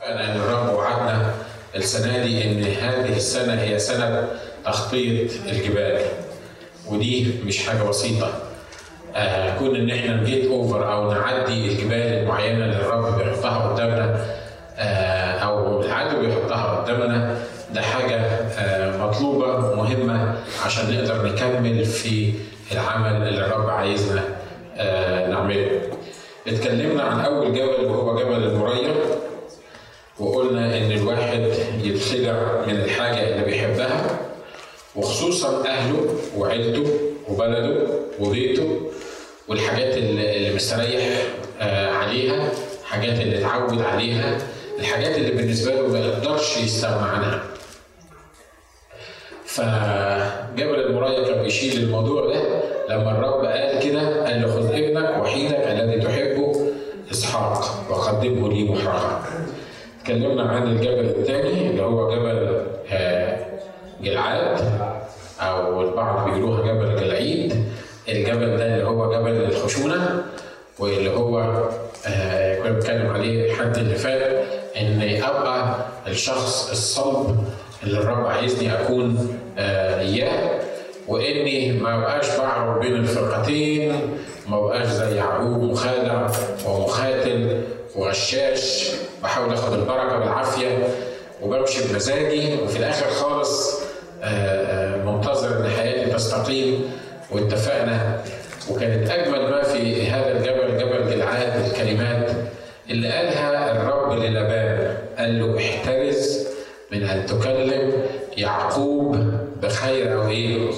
فعلا ان الرب وعدنا السنة دي إن هذه السنة هي سنة تخطيط الجبال. ودي مش حاجة بسيطة. آه كون إن إحنا نجيت اوفر أو نعدي الجبال المعينة اللي الرب بيحطها قدامنا آه أو العدو بيحطها قدامنا ده حاجة آه مطلوبة مهمة عشان نقدر نكمل في العمل اللي الرب عايزنا آه نعمله. اتكلمنا عن أول جبل وهو جبل الواحد يتخدع من الحاجة اللي بيحبها وخصوصا أهله وعيلته وبلده وبيته والحاجات اللي مستريح آه، عليها الحاجات اللي اتعود عليها الحاجات اللي بالنسبة له ما يقدرش يستغنى عنها فجبل المرايا كان بيشيل الموضوع ده لما الرب قال كده قال له خذ ابنك وحيدك الذي تحبه إسحاق وقدمه لي محرقا. اتكلمنا عن الجبل الثاني اللي هو جبل آه، جلعاد أو البعض بيقولوها جبل جلعيد. الجبل ده اللي هو جبل الخشونة واللي هو آه، كنا بنتكلم عليه الحد اللي فات إن أبقى الشخص الصلب اللي الرب عايزني أكون آه، إياه وإني ما بقاش بعرف بين الفرقتين ما بقاش زي يعقوب مخادع ومخاتل وغشاش. بحاول آخد البركة بالعافيه وبمشي بمزاجي وفي الآخر خالص آه، آه، منتظر ان حياتي تستقيم واتفقنا. وكانت أجمل ما في هذا الجبل جبل جلعاد الكلمات اللي قالها الرب للبان قال له احترز من أن تكلم يعقوب بخير أو إيه؟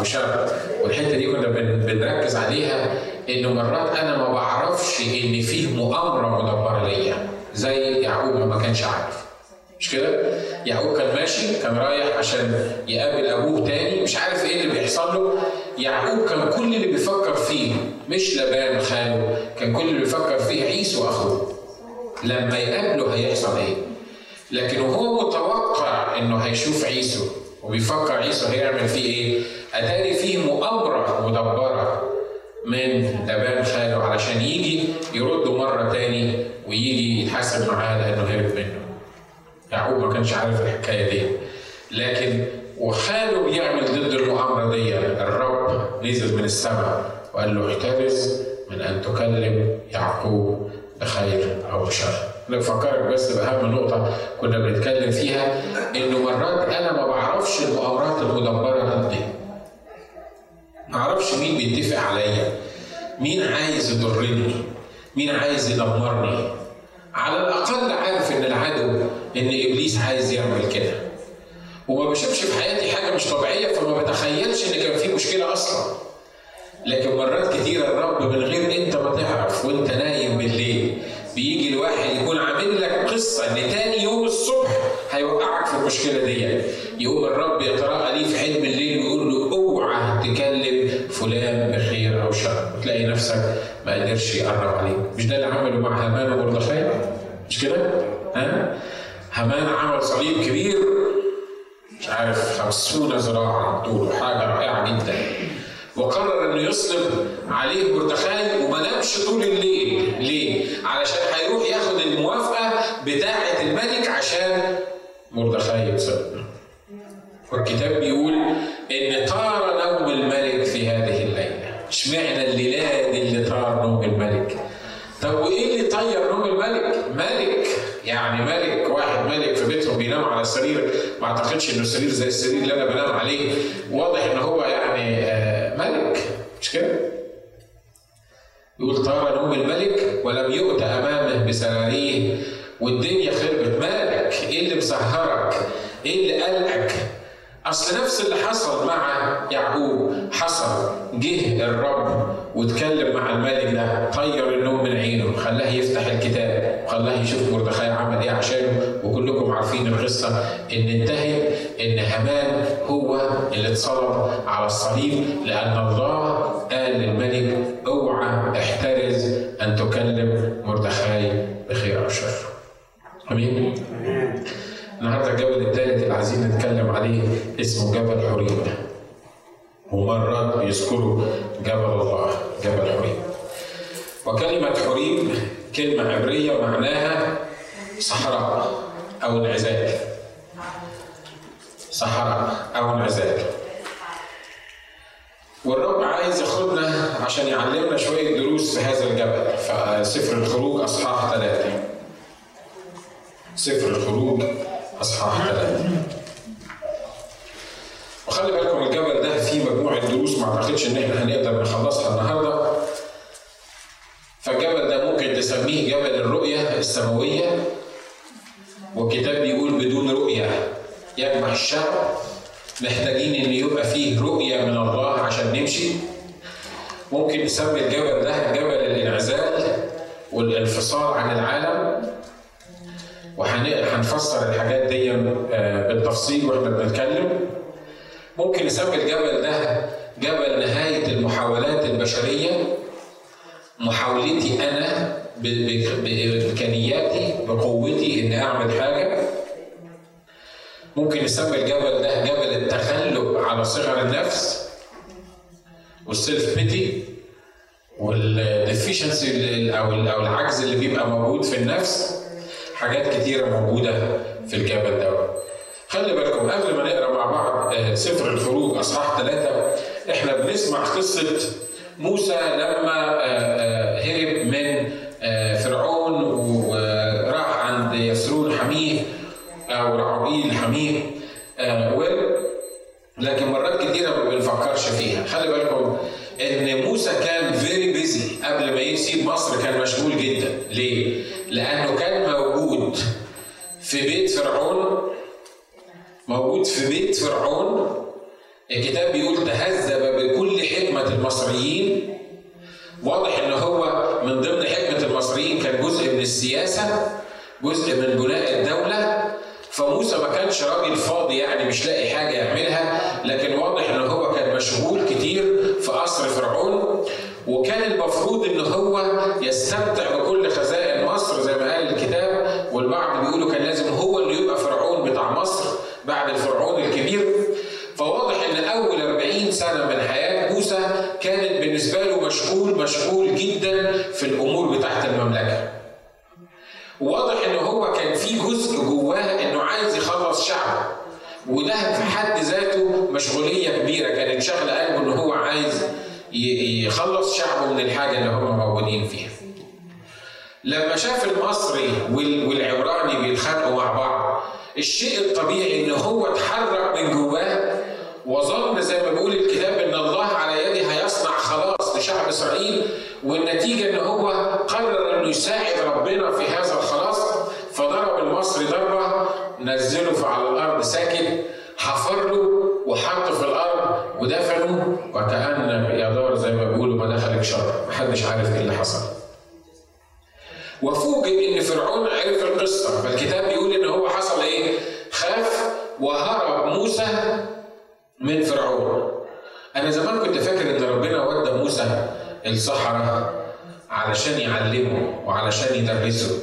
وشر. والحتة دي كنا بن- بنركز عليها إنه مرات أنا ما بعرفش إن فيه مؤامرة مدبرة ليا. زي يعقوب ما كانش عارف مش كده؟ يعقوب كان ماشي كان رايح عشان يقابل أبوه تاني مش عارف إيه اللي بيحصل له يعقوب كان كل اللي بيفكر فيه مش لبان خاله كان كل اللي بيفكر فيه عيسو اخوه لما يقابله هيحصل إيه؟ لكن وهو متوقع إنه هيشوف عيسو وبيفكر عيسو هيعمل فيه إيه؟ اتاري فيه مؤامرة مدبرة من لبان خاله علشان يجي يرده مرة تاني ويجي يتحاسب معاه لأنه هرب منه. يعقوب ما كانش عارف الحكاية دي. لكن وخاله بيعمل ضد المؤامرة دي. الرب نزل من السماء وقال له احترز من أن تكلم يعقوب بخير أو بشر. نفكرك بس بأهم نقطة كنا بنتكلم فيها إنه مرات أنا ما بعرفش المؤامرات المدبرة ضدي ما أعرفش مين بيتفق عليا. مين عايز يضرني؟ مين عايز يدمرني؟ على الأقل عارف إن العدو إن إبليس عايز يعمل كده. وما بشوفش في حياتي حاجة مش طبيعية فما بتخيلش إن كان في مشكلة أصلا. لكن مرات كتير الرب من غير إنت ما تعرف وإنت نايم بالليل بيجي الواحد يكون عامل لك قصة إن تاني يوم الصبح هيوقعك في المشكلة دي يقوم الرب يتراءى ليه في حلم الليل شر وتلاقي نفسك ما قدرش يقرب عليك مش ده اللي عمله مع هامان ومردخاي مش كده؟ ها؟ هامان عمل صليب كبير مش عارف 50 ذراعا طوله حاجة رائعة جدا وقرر إنه يصلب عليه مردخاي وما نامش طول الليل ليه؟ علشان هيروح ياخد الموافقة بتاعة الملك عشان مردخاي يتصلب والكتاب بيقول إن طار نوم الملك في هذه اشمعنى الليلة اللي طار نوم الملك؟ طب وإيه اللي طير نوم الملك؟ ملك يعني ملك واحد ملك في بيتهم بينام على السرير ما أعتقدش إنه السرير زي السرير اللي أنا بنام عليه. واضح إن هو يعني آه، ملك. مش كده؟ يقول طار نوم الملك ولم يؤت أمامه بسراريه والدنيا خربت. مالك؟ إيه اللي مسهرك؟ إيه اللي قلقك؟ أصل نفس اللي حصل مع يعقوب. حصل. جه الرب واتكلم مع الملك ده طير النوم من عينه خلاه يفتح الكتاب وخلاه يشوف مردخاي عمل إيه عشانه. وكلكم عارفين القصة إن انتهت إن هامان هو اللي اتصلب على الصليب لأن الله قال للملك أوعى احترز أن تكلم مردخاي بخير أو شر. آمين. النهارده الجبل الثالث اللي عايزين نتكلم عليه اسمه جبل حريم ومرات بيذكروا جبل الله جبل حريم وكلمة حريم كلمة عبرية معناها صحراء أو انعزال. صحراء أو انعزال. والرب عايز ياخدنا عشان يعلمنا شوية دروس في هذا الجبل. فسفر الخروج أصحاح ثلاثة سفر الخروج أصحاح ثلاثة وخلي بالكم الجبل ده فيه مجموعة دروس ما أعتقدش إن إحنا هنقدر نخلصها النهاردة. فالجبل ده ممكن تسميه جبل الرؤية السماوية والكتاب بيقول بدون رؤية يجمع الشعب. محتاجين إن يبقى فيه رؤية من الله عشان نمشي. ممكن نسمي الجبل ده جبل الإنعزال والانفصال عن العالم. وهنفسر الحاجات دي آه، بالتفصيل وإحنا بنتكلم. ممكن نسمي الجبل ده جبل نهاية المحاولات البشرية. محاولتي أنا بإمكانياتي بقوتي إني أعمل حاجة. ممكن نسمي الجبل ده جبل التغلب على صغر النفس وال self-pity وال deficiency أو العجز اللي بيبقى موجود في النفس. حاجات كتيرة موجودة في الجبل ده. خلي بالكم قبل ما نقرأ مع بعض آه، سفر الخروج أصحاح ثلاثة إحنا بنسمع قصة موسى لما آه، آه، هرب من فرعون وراح عند يسرون حميه أو رعويل حميه لكن مرات كتيرة ما بنفكرش فيها. خلي بالكم إن موسى كان فيري بيزي قبل ما يسيب مصر كان مشغول جدا. ليه؟ لأنه كان موجود في بيت فرعون موجود في بيت فرعون. الكتاب بيقول تهذب بكل حكمة المصريين. واضح إن هو من ضمن حكمة المصريين كان جزء من السياسة جزء من بناء الدولة. فموسى ما كانش راجل فاضي يعني مش لاقي حاجة يعملها لكن واضح إن هو كان مشغول كتير في قصر فرعون. وكان المفروض إن هو يستمتع بكل خزائن مصر زي ما قال الكتاب. والبعض بيقولوا كان لازم هو اللي يبقى فرعون بتاع مصر بعد الفرعون الكبير. فواضح إن أول 40 سنة من حياة موسى كانت بالنسبة له مشغول مشغول جدا في الأمور بتاعت المملكة. واضح إن هو كان في جزء جواه إنه عايز يخلص شعبه وده في حد ذاته مشغولية كبيرة. كانت شغلة قلبه إن هو عايز يخلص شعبه من الحاجة اللي هم موجودين فيها. لما شاف المصري والعبراني بيتخانقوا مع بعض الشيء الطبيعي إن هو اتحرك من جواه وظن زي ما بيقول الكتاب إن الله على يده هيصنع خلاص لشعب إسرائيل والنتيجة إن هو قرر إنه يساعد ربنا في هذا الخلاص فضرب المصري ضربة نزله على الأرض ساكت حفر له وحطه في الأرض ودفنه وكأن يا دار زي ما بيقولوا ما دخلك شر محدش عارف إيه اللي حصل. وفوجئ إن فرعون عرف القصة فالكتاب بيقول إن هو حصل إيه؟ خاف وهرب موسى من فرعون. أنا زمان كنت فاكر إن ربنا ودى موسى الصحراء علشان يعلمه وعلشان يدرسه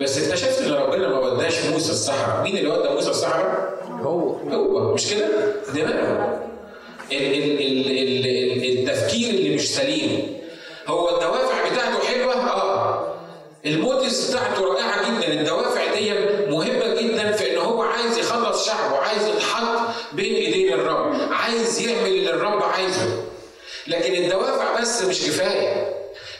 بس اكتشفت إن ربنا ما وداش موسى الصحراء مين اللي ودى موسى الصحراء هو. هو. مش كده؟ دماغه التفكير اللي مش سليم. هو الدوافع بتاعته حلوة؟ آه. الموتس بتاعته رائعه جدا. الدوافع دي مهمة جدا في إن هو عايز يخلص شعبه عايز يتحط بين إيدين الرب عايز يعمل اللي الرب عايزه. لكن الدوافع بس مش كفاية.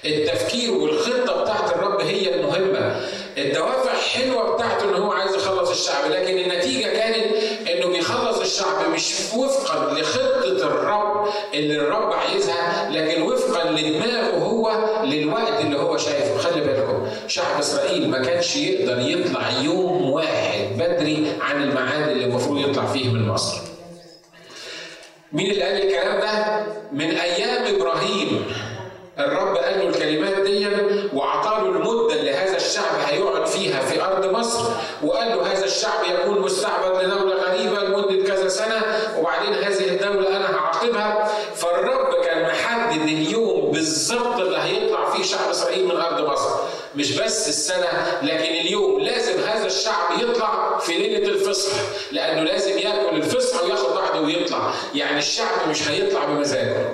التفكير والخطة بتاعت الرب هي المهمة. الدوافع حلوة بتاعته إن هو عايز يخلص الشعب لكن النتيجة كانت إنه بيخلص الشعب مش وفقا لخطة الرب اللي الرب عايزها لكن وفقا لدماغه هو للوقت اللي هو شايفه. خلي بالكم شعب إسرائيل ما كانش يقدر يطلع يوم واحد بدري عن الميعاد اللي المفروض يطلع فيه من مصر. مين اللي قال الكلام ده؟ من أيام إبراهيم. الرب قال له الكلمات دي واعطى له المدة اللي هذا الشعب هيقعد فيها في أرض مصر وقال له هذا الشعب يكون مستعبد لدولة غريبة لمدة كذا سنة وبعدين هذه الدولة أنا هعاقبها. فالرب كان محدد اليوم بالظبط اللي هيطلع فيه شعب إسرائيل من أرض مصر. مش بس السنة لكن اليوم لازم هذا الشعب يطلع في ليلة الفصح لأنه لازم يأكل الفصح وياخد بعضه ويطلع. يعني الشعب مش هيطلع بمزاجه.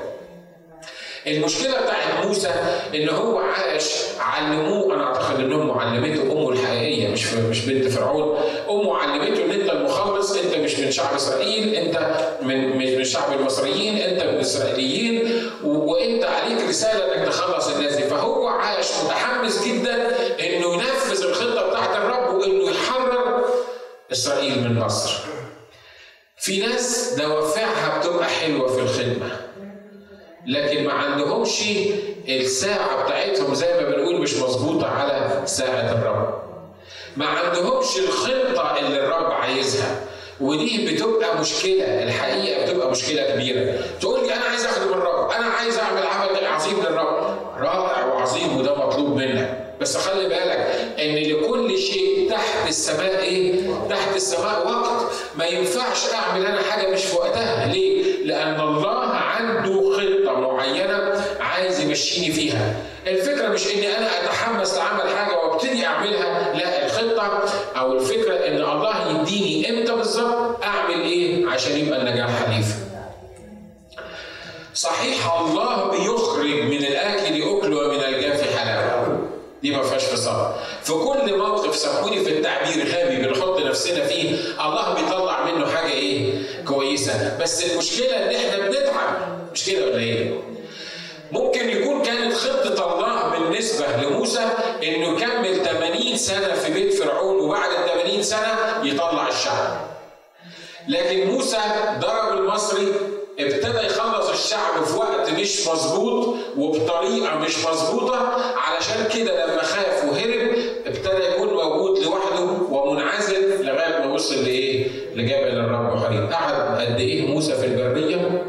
المشكلة بتاعت موسى إن هو عاش علموه أنا أعتقد إن أمه علمته أمه الحقيقية مش مش بنت فرعون. أمه علمته إن أنت المخلص أنت مش من شعب إسرائيل أنت من مش من شعب المصريين أنت من الإسرائيليين وأنت عليك رسالة إنك تخلص الناس دي. فهو عاش متحمس جدا إنه ينفذ الخطة بتاعت الرب وإنه يحرر إسرائيل من مصر. في ناس دوافعها بتبقى حلوة في الخدمة. لكن ما عندهمش الساعة بتاعتهم زي ما بنقول مش مظبوطة على ساعة الرب. ما عندهمش الخطة اللي الرب عايزها. ودي بتبقى مشكلة. الحقيقة بتبقى مشكلة كبيرة. تقول لي أنا عايز أخدم الرب. أنا عايز أعمل عمل عظيم للرب. رائع وعظيم وده مطلوب منك. بس خلي بالك إن لكل شيء تحت السماء إيه؟ تحت السماء وقت ما ينفعش أعمل أنا حاجة مش في وقتها، ليه؟ لأن الله عنده خطة معينة عايز يمشيني فيها. الفكرة مش إني أنا أتحمس لعمل حاجة وأبتدي أعملها، لا الخطة أو الفكرة إن الله يديني إمتى بالظبط أعمل إيه عشان يبقى النجاح حليف. صحيح الله بيخرج من الأكل دي ما فيهاش فصال في كل موقف سامحوني في التعبير غبي بنحط نفسنا فيه الله بيطلع منه حاجة إيه؟ كويسة. بس المشكلة إن إحنا بنتعب. مش كده ولا إيه؟ ممكن يكون كانت خطة الله بالنسبة لموسى إنه يكمل 80 سنة في بيت فرعون وبعد ال 80 سنة يطلع الشعب. لكن موسى ضرب المصري ابتدى يخلص الشعب في وقت مش مظبوط وبطريقة مش مظبوطة علشان كده لما خاف وهرب ابتدى يكون موجود لوحده ومنعزل لغاية ما وصل لإيه؟ لجبل الرب حريم. قعد قد إيه موسى في البريه؟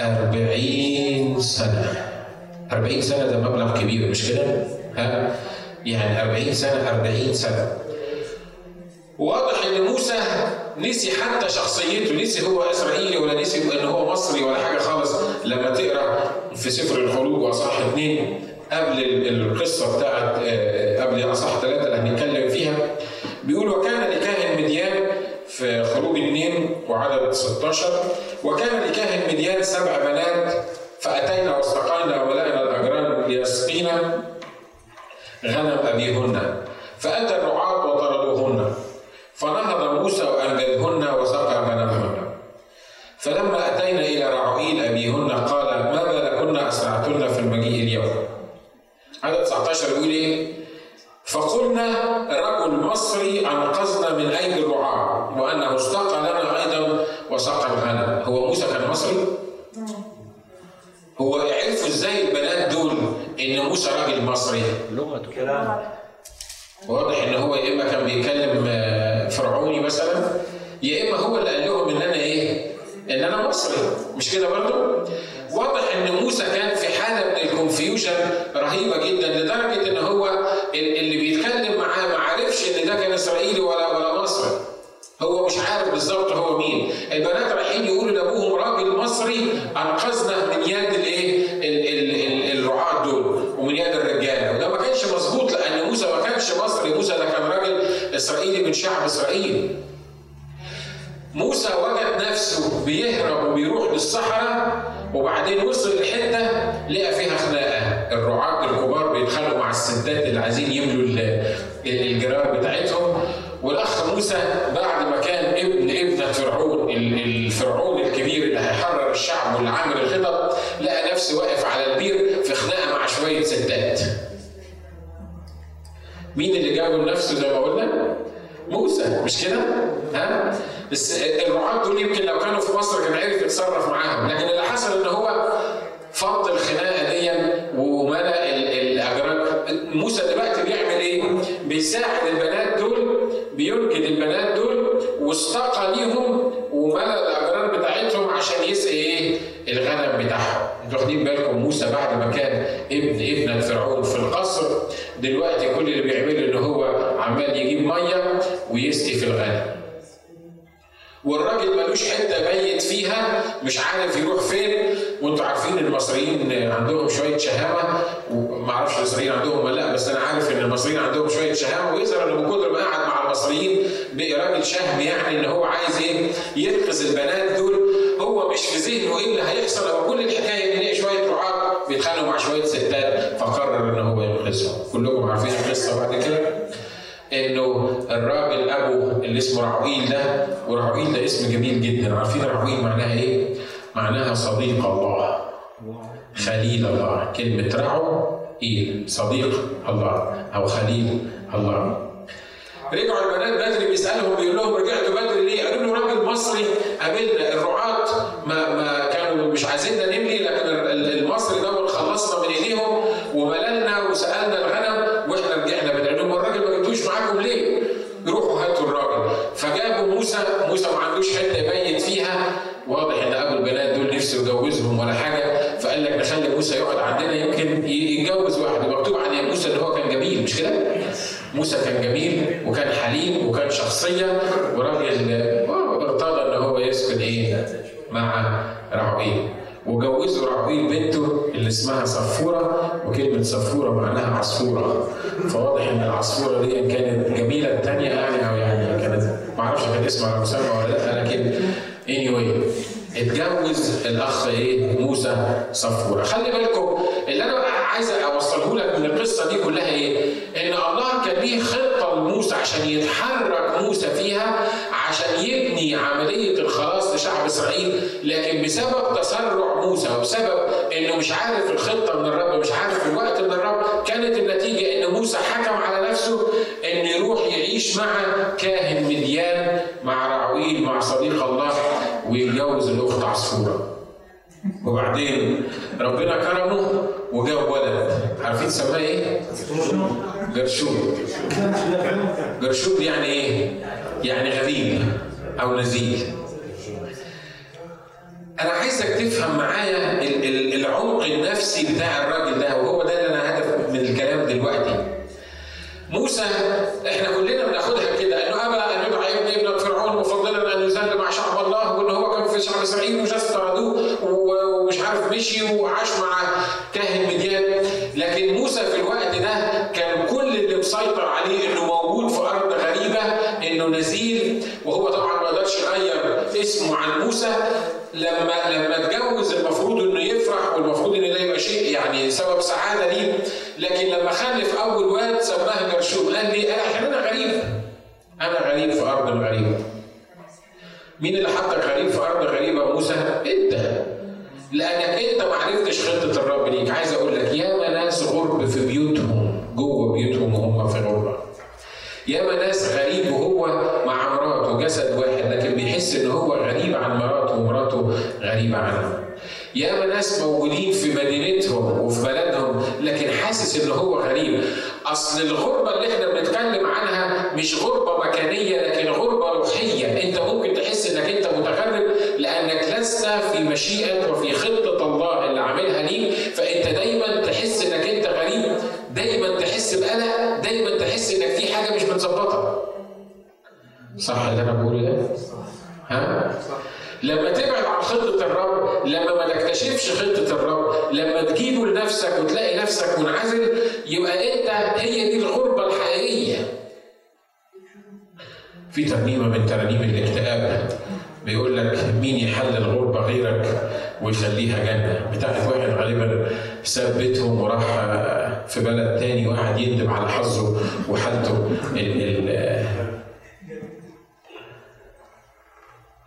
40 سنة. 40 سنة ده مبلغ كبير مش كده؟ ها؟ يعني 40 سنة 40 سنة. واضح إن موسى نسي حتى شخصيته نسي هو اسرائيلي ولا نسي إن هو مصري ولا حاجة خالص. لما تقرأ في سفر الخروج واصح اثنين قبل القصة بتاعت قبل اصح ثلاثة اللي هنتكلم فيها بيقول وكان لكاهن مديان في خروج اثنين وعدد 16 وكان لكاهن مديان سبع بنات فأتينا واستقينا وملأنا الأجران ليسقينا غنم أبيهن. فأتى الرعاة وطردوهن فنهض موسى وأنجدهن وسقى غنمهن فلما أتينا إلى رعوئيل أبيهن قال ماذا لكن أسرعتن في المجيء اليوم عدد 19 يقول إيه فقلنا رجل مصري أنقذنا من أيدي الرعاة وأنه استقى لنا أيضا وسقى الغنم هو موسى كان مصري؟ هو عرفوا إزاي البنات دول إن موسى راجل مصري؟ لغته كلام واضح إن هو يا إما كان بيتكلم فرعوني مثلا يا إما هو اللي قال لهم إن أنا إيه؟ إن أنا مصري مش كده برضه؟ واضح إن موسى كان في حالة من الكونفيوجن رهيبة جدا لدرجة ان هو اللي بيتكلم معاه ما عرفش ان ده كان إسرائيلي ولا ولا مصري. هو مش عارف بالظبط هو مين. البنات رايحين يقولوا لأبوهم راجل مصري أنقذنا من يد الإيه؟ الرعاة دول ومن يد الرجاله وده ما كانش مظبوط لأن موسى ما كانش مصري موسى ده كان راجل إسرائيلي من شعب إسرائيل. موسى وجد نفسه بيهرب وبيروح للصحراء وبعدين وصل لحتة لقى فيها خناقة الرعاة الكبار بيتخانقوا مع الستات اللي عايزين يملوا الجرار بتاعتهم والأخ موسى بعد ما كان ابن ابنة فرعون الفرعون الكبير اللي هيحرر الشعب واللي عامل الخطط لقى نفسه واقف على البير في خناقة مع شوية ستات. مين اللي جابه لنفسه زي ما قلنا؟ موسى مش كده؟ ها؟ بس الرعاة دول يمكن لو كانوا في مصر كان عرف يتصرف معاهم، لكن اللي حصل إن هو فض الخناقة دي وملأ الاجران موسى دلوقتي بيعمل؟ بيساعد البنات دول بينجد البنات دول واستقى ليهم وملأ الاجران بتاعتهم عشان يسقي إيه؟ الغنم بتاعهم. أنتوا واخدين بالكم موسى بعد ما كان ابن ابن فرعون في القصر دلوقتي كل اللي بيعمله إن هو عمال يجيب مية ويسقي في الغنم. والراجل ملوش حتة بيت فيها مش عارف يروح فين. وانتوا عارفين المصريين عندهم شوية شهامة وما أعرفش الاسرائيليين عندهم ولا لأ بس أنا عارف إن المصريين عندهم شوية شهامة. ويظهر إنه من كتر ما قعد مع المصريين بقي راجل شهم يعني إن هو عايز إيه؟ ينقذ البنات دول. هو مش في ذهنه إيه اللي هيحصل هو كل الحكاية إن شوية رعاة بيتخانقوا مع شوية ستات فقرر إن هو ينقذهم. كلكم عارفين القصة بعد كده إنه الراجل ابو اللي اسمه رعويل ده ورعويل ده اسم جميل جدا عارفين رعويل معناها إيه؟ معناها صديق الله خليل الله كلمة رعو إيه؟ صديق الله أو خليل الله رجعوا البنات بدري بيسألهم بيقول لهم رجعتوا بدري ليه؟ قالوا له راجل مصري قابلنا الرعاة ما ما كانوا مش عايزيننا نملي لكن المصري ده خلصنا من ايديهم ومللنا وسالنا الغنم وإحنا رجعنا بدري لهم الراجل ما جبتوش معاكم ليه؟ روحوا هاتوا الراجل فجابوا موسى موسى ما عندوش حتة يبيت فيها واضح ان ابو البنات دول نفسه يجوزهم ولا حاجة فقال لك نخلي موسى يقعد عندنا يمكن يتجوز واحد ومكتوب عن موسى ان هو كان جميل مش كده؟ موسى كان جميل وكان حليم وكان شخصية وراجل ارتضى إن هو يسكن إيه؟ مع رعويل. وجوزوا رعويل بنته اللي اسمها صفورة وكلمة صفورة معناها عصفورة. فواضح إن العصفورة دي كانت جميلة الثانية يعني أو يعني كانت معرفش كان اسمها مسمى ولا لأ لكن anyway اتجوز الأخ إيه؟ موسى صفورة. لكن بسبب تسرع موسى وبسبب إنه مش عارف الخطة من الرب مش عارف الوقت من الرب كانت النتيجة إن موسى حكم على نفسه إن يروح يعيش مع كاهن مديان مع رعويل مع صديق الله ويتجوز الأخت عصفورة وبعدين ربنا كرمه وجاب ولد عارفين سماه إيه؟ جرشوب جرشوب يعني إيه؟ يعني غريب أو نزيل أنا عايزك تفهم معايا العمق النفسي بتاع الراجل ده وهو ده اللي أنا هدف من الكلام دلوقتي. موسى إحنا كلنا بناخدها كده إنه ابى أن يدعى ابن ابن فرعون مفضلا أن يذل مع شعب الله وإن هو كان في شعب إسرائيل وجاز طردوه ومش عارف مشي وعاش مع كاهن مديان. لكن موسى في الوقت ده كان كل اللي مسيطر عليه إنه موجود في أرض غريبة إنه نزيل وهو طبعا ما قدرش يغير اسمه عن موسى. لما لما اتجوز المفروض إنه يفرح والمفروض ان ده يبقى شيء يعني سبب سعادة ليه؟ لكن لما خلف أول واد سماه جرشوم قال لي أنا أنا غريب. أنا غريب في أرض غريبة. مين اللي حطك غريب في أرض غريبة؟ موسى. أنت. لأنك أنت ما عرفتش خطة الرب ليك. عايز أقول لك ياما ناس غرب في بيوتهم جوه بيوتهم وهم في غربة. ياما ناس غريب وهو مع مراته جسد واحد لكن بيحس إن هو غريب عن مراته ومراته غريبة عنه. ياما ناس موجودين في مدينتهم وفي بلدهم لكن حاسس إن هو غريب. أصل الغربة اللي إحنا بنتكلم عنها مش غربة مكانية لكن غربة روحية. أنت ممكن تحس إنك أنت متغرب لأنك لست في مشيئة وفي خطه الله اللي عاملها ليك فانت دايما تحس انك انت غريب دايما تحس بقلق دايما تحس انك في حاجة مش متظبطه صح اللي أنا بقوله ده؟ ها؟ لما تبعد عن خطة الرب لما ما تكتشفش خطة الرب لما تجيبه لنفسك وتلاقي نفسك منعزل يبقى أنت هي دي الغربة الحقيقية. في ترنيمة من ترانيم الاكتئاب بيقول لك مين يحل الغربة غيرك ويخليها جنة؟ بتاعت واحد غالبا ساب بيتهم وراح في بلد تاني وقعد يندم على حظه وحالته ال ال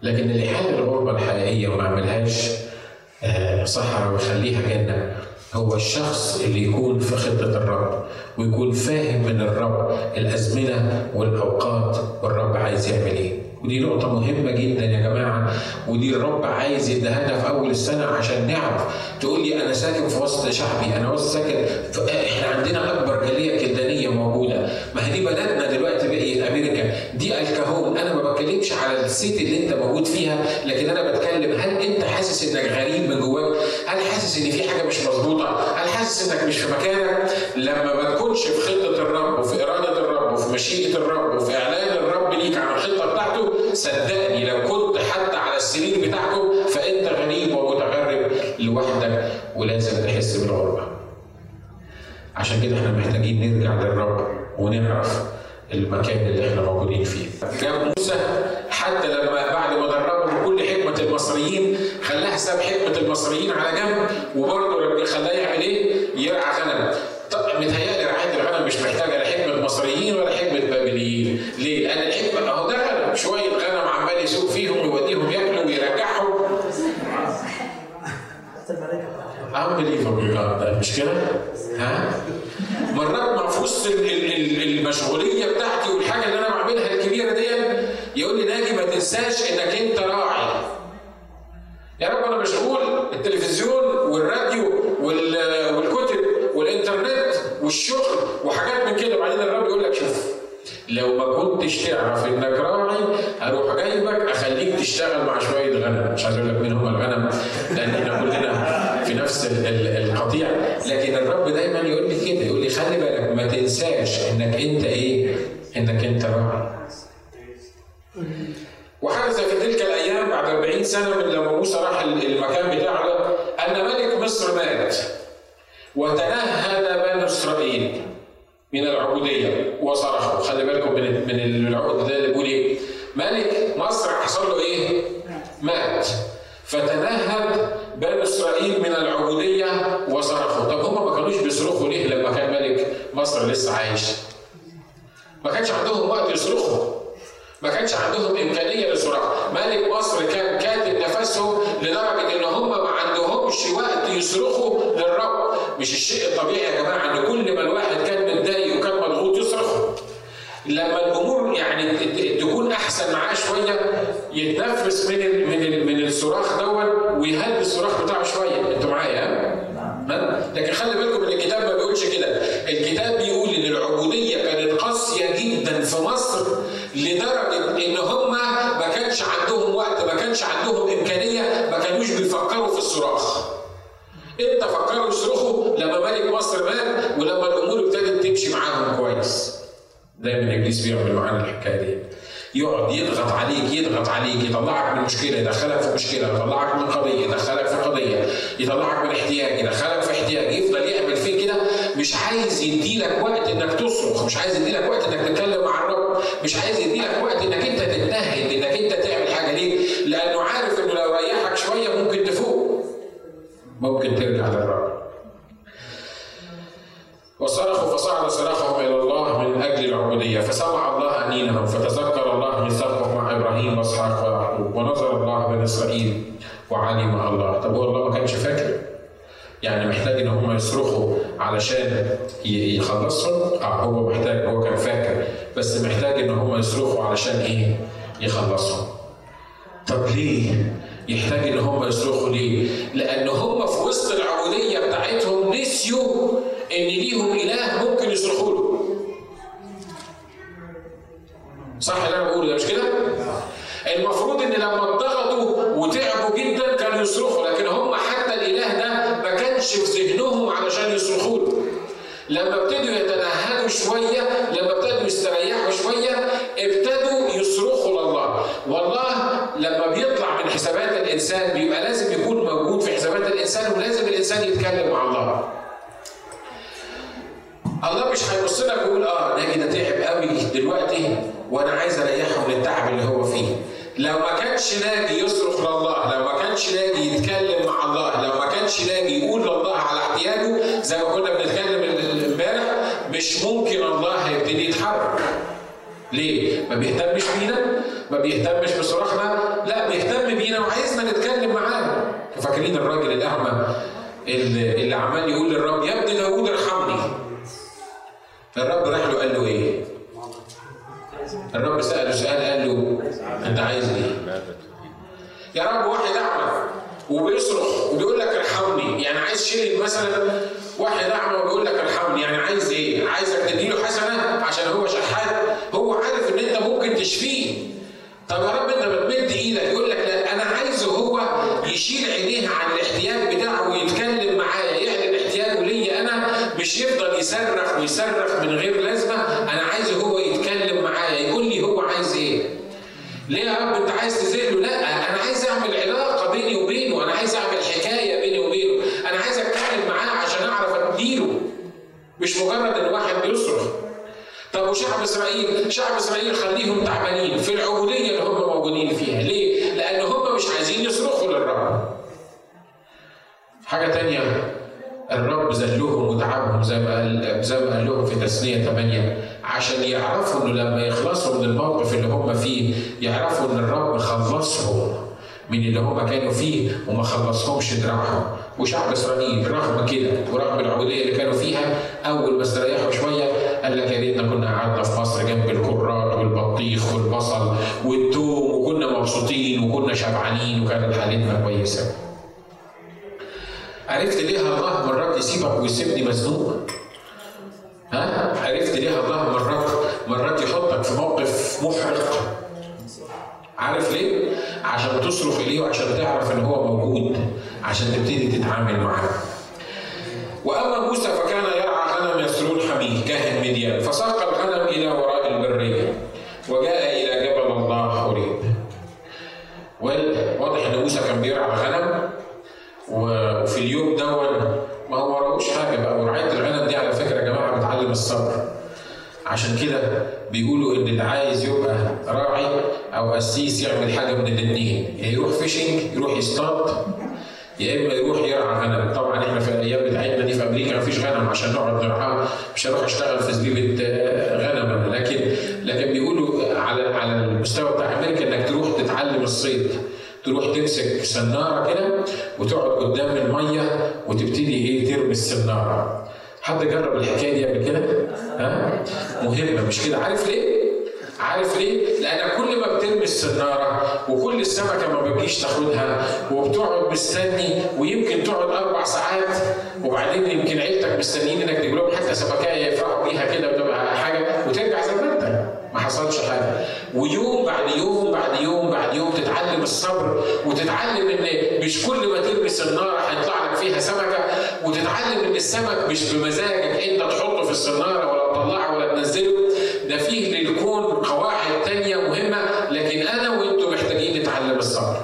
لكن اللي يحل الغربة الحقيقية وما يعملهاش صحراء ويخليها جنة هو الشخص اللي يكون في خطة الرب ويكون فاهم من الرب الأزمنة والأوقات والرب عايز يعمل إيه. ودي نقطة مهمة جدا يا جماعة ودي الرب عايز يديها في أول السنة عشان نعرف. تقول لي أنا ساكن في وسط شعبي أنا وسط ساكن إحنا عندنا أكبر جالية كلدانية موجودة. ما هي دي بلدنا دلوقتي بقي أمريكا دي الكهون أنا ما بتكلمش على السيت اللي أنت موجود فيها لكن أنا بتكلم هل أنت حاسس إنك غريب من جواك؟ هل حاسس إن في حاجة مش مظبوطة؟ هل حاسس إنك مش في مكانك؟ لما ما تكونش في خطة الرب وفي إرادة الرب وفي مشيئة الرب وفي إعلان الرب ليك عن الخطة بتاعته صدقني لو كنت حتى على السرير بتاعكم فأنت غريب ومتغرب لوحدك ولازم تحس بالغربة. عشان كده إحنا محتاجين نرجع للرب ونعرف المكان اللي إحنا موجودين فيه. كان موسى حتى لما بعد ما دربه كل حكمة المصريين خلاها ساب حكمة المصريين على جنب وبرضه ربنا خلاه يعمل إيه؟ يرعى غنم. طب متهيألي رعايه الغنم مش محتاجة لا حكمة مصريين ولا حكمة بابليين، ليه؟ لأن الحكمة أهو ده شوية غنم عمال يسوق فيهم ويوديهم ياكلوا ويرجعهم. عم بليفر إيه مش كده؟ ها؟ مرات ما المشغولية بتاعتي والحاجة اللي أنا بعملها الكبيرة دي يقول لي ناجي ما تنساش إنك أنت راعي. يا رب أنا مشغول التلفزيون والراديو والكتب والإنترنت والشغل وحاجات من كده وبعدين الرب يقول لك شوف لو ما كنتش تعرف إنك راعي هروح جايبك أخليك تشتغل مع شوية غنم. مش عايز أقول لك مين هم الغنم لأن إحنا كلنا في نفس القطيع. لكن الرب دايما يقول لي كده يقول لي خلي بالك ما تنساش إنك أنت إيه؟ إنك أنت راعي وحدث في تلك الأيام بعد 40 سنة من لما موسى راح المكان بتاعه أن ملك مصر مات وتنهد بنو إسرائيل. من العبودية. وصرخوا. خلي بالكم من من العقد ده اللي بيقول إيه؟ ملك مصر حصل له إيه؟ مات. فتنهد بنو إسرائيل من العبودية وصرخوا. طب هم ما كانوش بيصرخوا ليه لما كان ملك مصر لسه عايش؟ ما كانش عندهم وقت يصرخوا. ما كانش عندهم إمكانية للصراخ ملك مصر كان كاتب نفسهم لدرجة إن هم ما عندهمش وقت يصرخوا للرب. مش الشيء الطبيعي يا جماعة إن كل ما الواحد كان متضايق وكان مضغوط يصرخ لما الأمور يعني تكون أحسن معاه شوية يتنفس من من من الصراخ دون ويهدي الصراخ بتاعه شوية. أنتوا معايا؟ لكن خلي بالكم إن الكتاب ما بيقولش كده. الكتاب بيقول إن العبودية كانت قاسية جدا في مصر لدرجة إن هم ما كانش عندهم وقت ما كانش عندهم إمكانية ما كانوش بيفكروا في الصراخ. إمتى فكروا يصرخوا؟ لما ملك مصر مات ولما الأمور ابتدت تمشي معاهم كويس. دايما إبليس بيعمل معانا الحكاية دي. يقعد يضغط عليك يضغط عليك يطلعك من مشكلة يدخلك في مشكلة يطلعك من قضية يدخلك في قضية يطلعك من احتياج يدخلك في احتياج يفضل يعمل فيك كده. مش عايز يديلك وقت إنك تصرخ مش عايز يديلك وقت إنك تتكلم مع الرب مش عايز يديلك وقت إنك أنت تتنهد إنك انت تعمل حاجة ليه؟ لأنه عارف انه لو ريحك شوية ممكن تفوق ممكن ترجع للرب وصرخوا فصعد صراخهم إلى الله من أجل العبوديه فسمع الله انينهم فتذكر الله ميثاقه مع إبراهيم واسحاق ويعقوب ونظر الله بني اسرائيل وعلم الله طب هو الله ما كانش فاكر يعني محتاج ان هم يصرخوا علشان يخلصهم آه هو محتاج هو كان فاكر بس محتاج إن هم يصرخوا علشان إيه؟ يخلصهم طب ليه؟ يحتاج إن هم يصرخوا ليه؟ لأن هم في وسط العبودية بتاعتهم نسيوا إن ليهم إله ممكن يصرخوا له. صح اللي أنا بقوله ده مش كده المفروض ان لما اتضغطوا وتعبوا جدا كانوا يصرخوا لكن هم حتى الاله ده ما كانش في ذهنهم علشان يصرخوا له لما ابتدوا يتنهدوا شوية لما ابتدوا يستريحوا شوية ابتدوا يصرخوا لله. والله لما بيطلع من حسابات الإنسان بيبقى لازم يكون موجود في حسابات الإنسان ولازم الإنسان يتكلم مع الله. الله مش هيبص لك ويقول آه ناجي ده تعب قوي دلوقتي وأنا عايز أريحه من التعب اللي هو فيه. لو ما كانش ناجي يصرخ لله لو ما كانش ناجي يتكلم مع الله لو ما كانش ناجي يقول لله على احتياجه زي ما كنا مش ممكن الله هيبتدي يتحرك ليه؟ ما بيهتمش بينا ما بيهتمش بصراخنا لا بيهتم بينا وعايزنا نتكلم معاه فاكرين الراجل الاعمى اللي, اللي عمال يقول للرب يا ابن داوود ارحمني فالرب راح له قال له إيه؟ الرب سأله سؤال قال له أنت عايز إيه؟ يا رب واحد أعمى وبيصرخ وبيقول لك ارحمني يعني عايز شيء مثلا واحد أعمى وبيقول لك ارحمني يعني عايز إيه؟ عايزك تديله حسنة عشان هو شحات. هو عارف إن أنت ممكن تشفيه. طب يا رب أنت بتمد إيدك يقول لك لا أنا عايزه هو يشيل عينيه عن الاحتياج بتاعه ويتكلم معايا يعلن احتياجه ليا أنا. مش يفضل يصرخ ويصرخ من غير لازمة. أنا عايزه هو يتكلم معايا يقول لي هو عايز إيه. ليه يا رب أنت عايز تزيله؟ لا أنا عايز أعمل علاقة بيني وبينه أنا عايز أعمل حكاية بيني وبينه أنا عايز أتكلم معاه عشان أعرف أديله مش مجرد إن واحد بيصرخ. طب وشعب إسرائيل؟ شعب إسرائيل خليهم تعبانين. في العبودية اللي هم موجودين فيها. ليه؟ لأن هم مش عايزين يصرخوا للرب. حاجة تانية الرب ذلهم وتعبهم زي ما قال زي ما قال لهم في تسنيه 8 عشان يعرفوا إنه لما يخلصوا من الموقف اللي هم فيه يعرفوا إن الرب خلصهم من اللي هم كانوا فيه وما خلصهمش دراعهم. وشعب إسرائيل رغم كده ورغم العبوديه اللي كانوا فيها أول ما استريحوا شوية قال لك يا ريتنا كنا قعدنا في مصر جنب الكرات والبطيخ والبصل والثوم وكنا مبسوطين وكنا شبعانين وكانت حالتنا كويسة. عرفت ليه الله مرات يسيبك ويسيبني مزنوق؟ ها؟ عرفت ليه الله مرات مرات يحطك في موقف محرق؟ عارف ليه؟ عشان تصرخ اليه وعشان تعرف إن هو موجود عشان تبتدي تتعامل معاه. وأما موسى فكان يرعى غنم يسرون حميه كاهن مديان فساق الغنم إلى وراء البريه وجاء إلى جبل الله حريب. واضح إن موسى كان بيرعى الغنم وفي اليوم دون ما هو وراهوش حاجة بقى ورعايه الغنم دي على فكرة يا جماعة بتعلم الصبر. عشان كده بيقولوا ان اللي عايز يبقى راعي أو قسيس يعمل حاجة من الاثنين يا يروح فيشنج يروح يصطاد يا إما يروح يرعى غنم. طبعا إحنا في الأيام بتاعتنا دي في أمريكا مفيش غنم عشان نقعد نرعاها مش هروح اشتغل في زبيبة غنم. لكن لكن بيقولوا على على المستوى بتاع أمريكا إنك تروح تتعلم الصيد. تروح تمسك سناره كده وتقعد قدام المية وتبتدي إيه ترمي السناره حد جرب الحكاية دي قبل كده؟ ها؟ مهمة مش كده؟ عارف ليه؟ عارف ليه؟ لأن كل ما بترمي السنارة وكل السمكة ما بتجيش تاخدها وبتقعد مستني ويمكن تقعد أربع ساعات وبعدين يمكن عيلتك مستنيين إنك تجيب لهم حتى سمكاية يفرحوا بيها كده وتبقى حاجة وترجع زي ما أنت. ما حصلش حاجة. ويوم بعد يوم بعد يوم بعد يوم تتعلم الصبر وتتعلم إن مش كل ما ترمي سنارة هيطلع لك فيها سمكة وتتعلم إن السمك مش بمزاجك أنت تحطه في السنارة ولا تطلعه ولا تنزله. ده فيه للكون قواعد تانية مهمة لكن أنا وأنتم محتاجين نتعلم الصبر.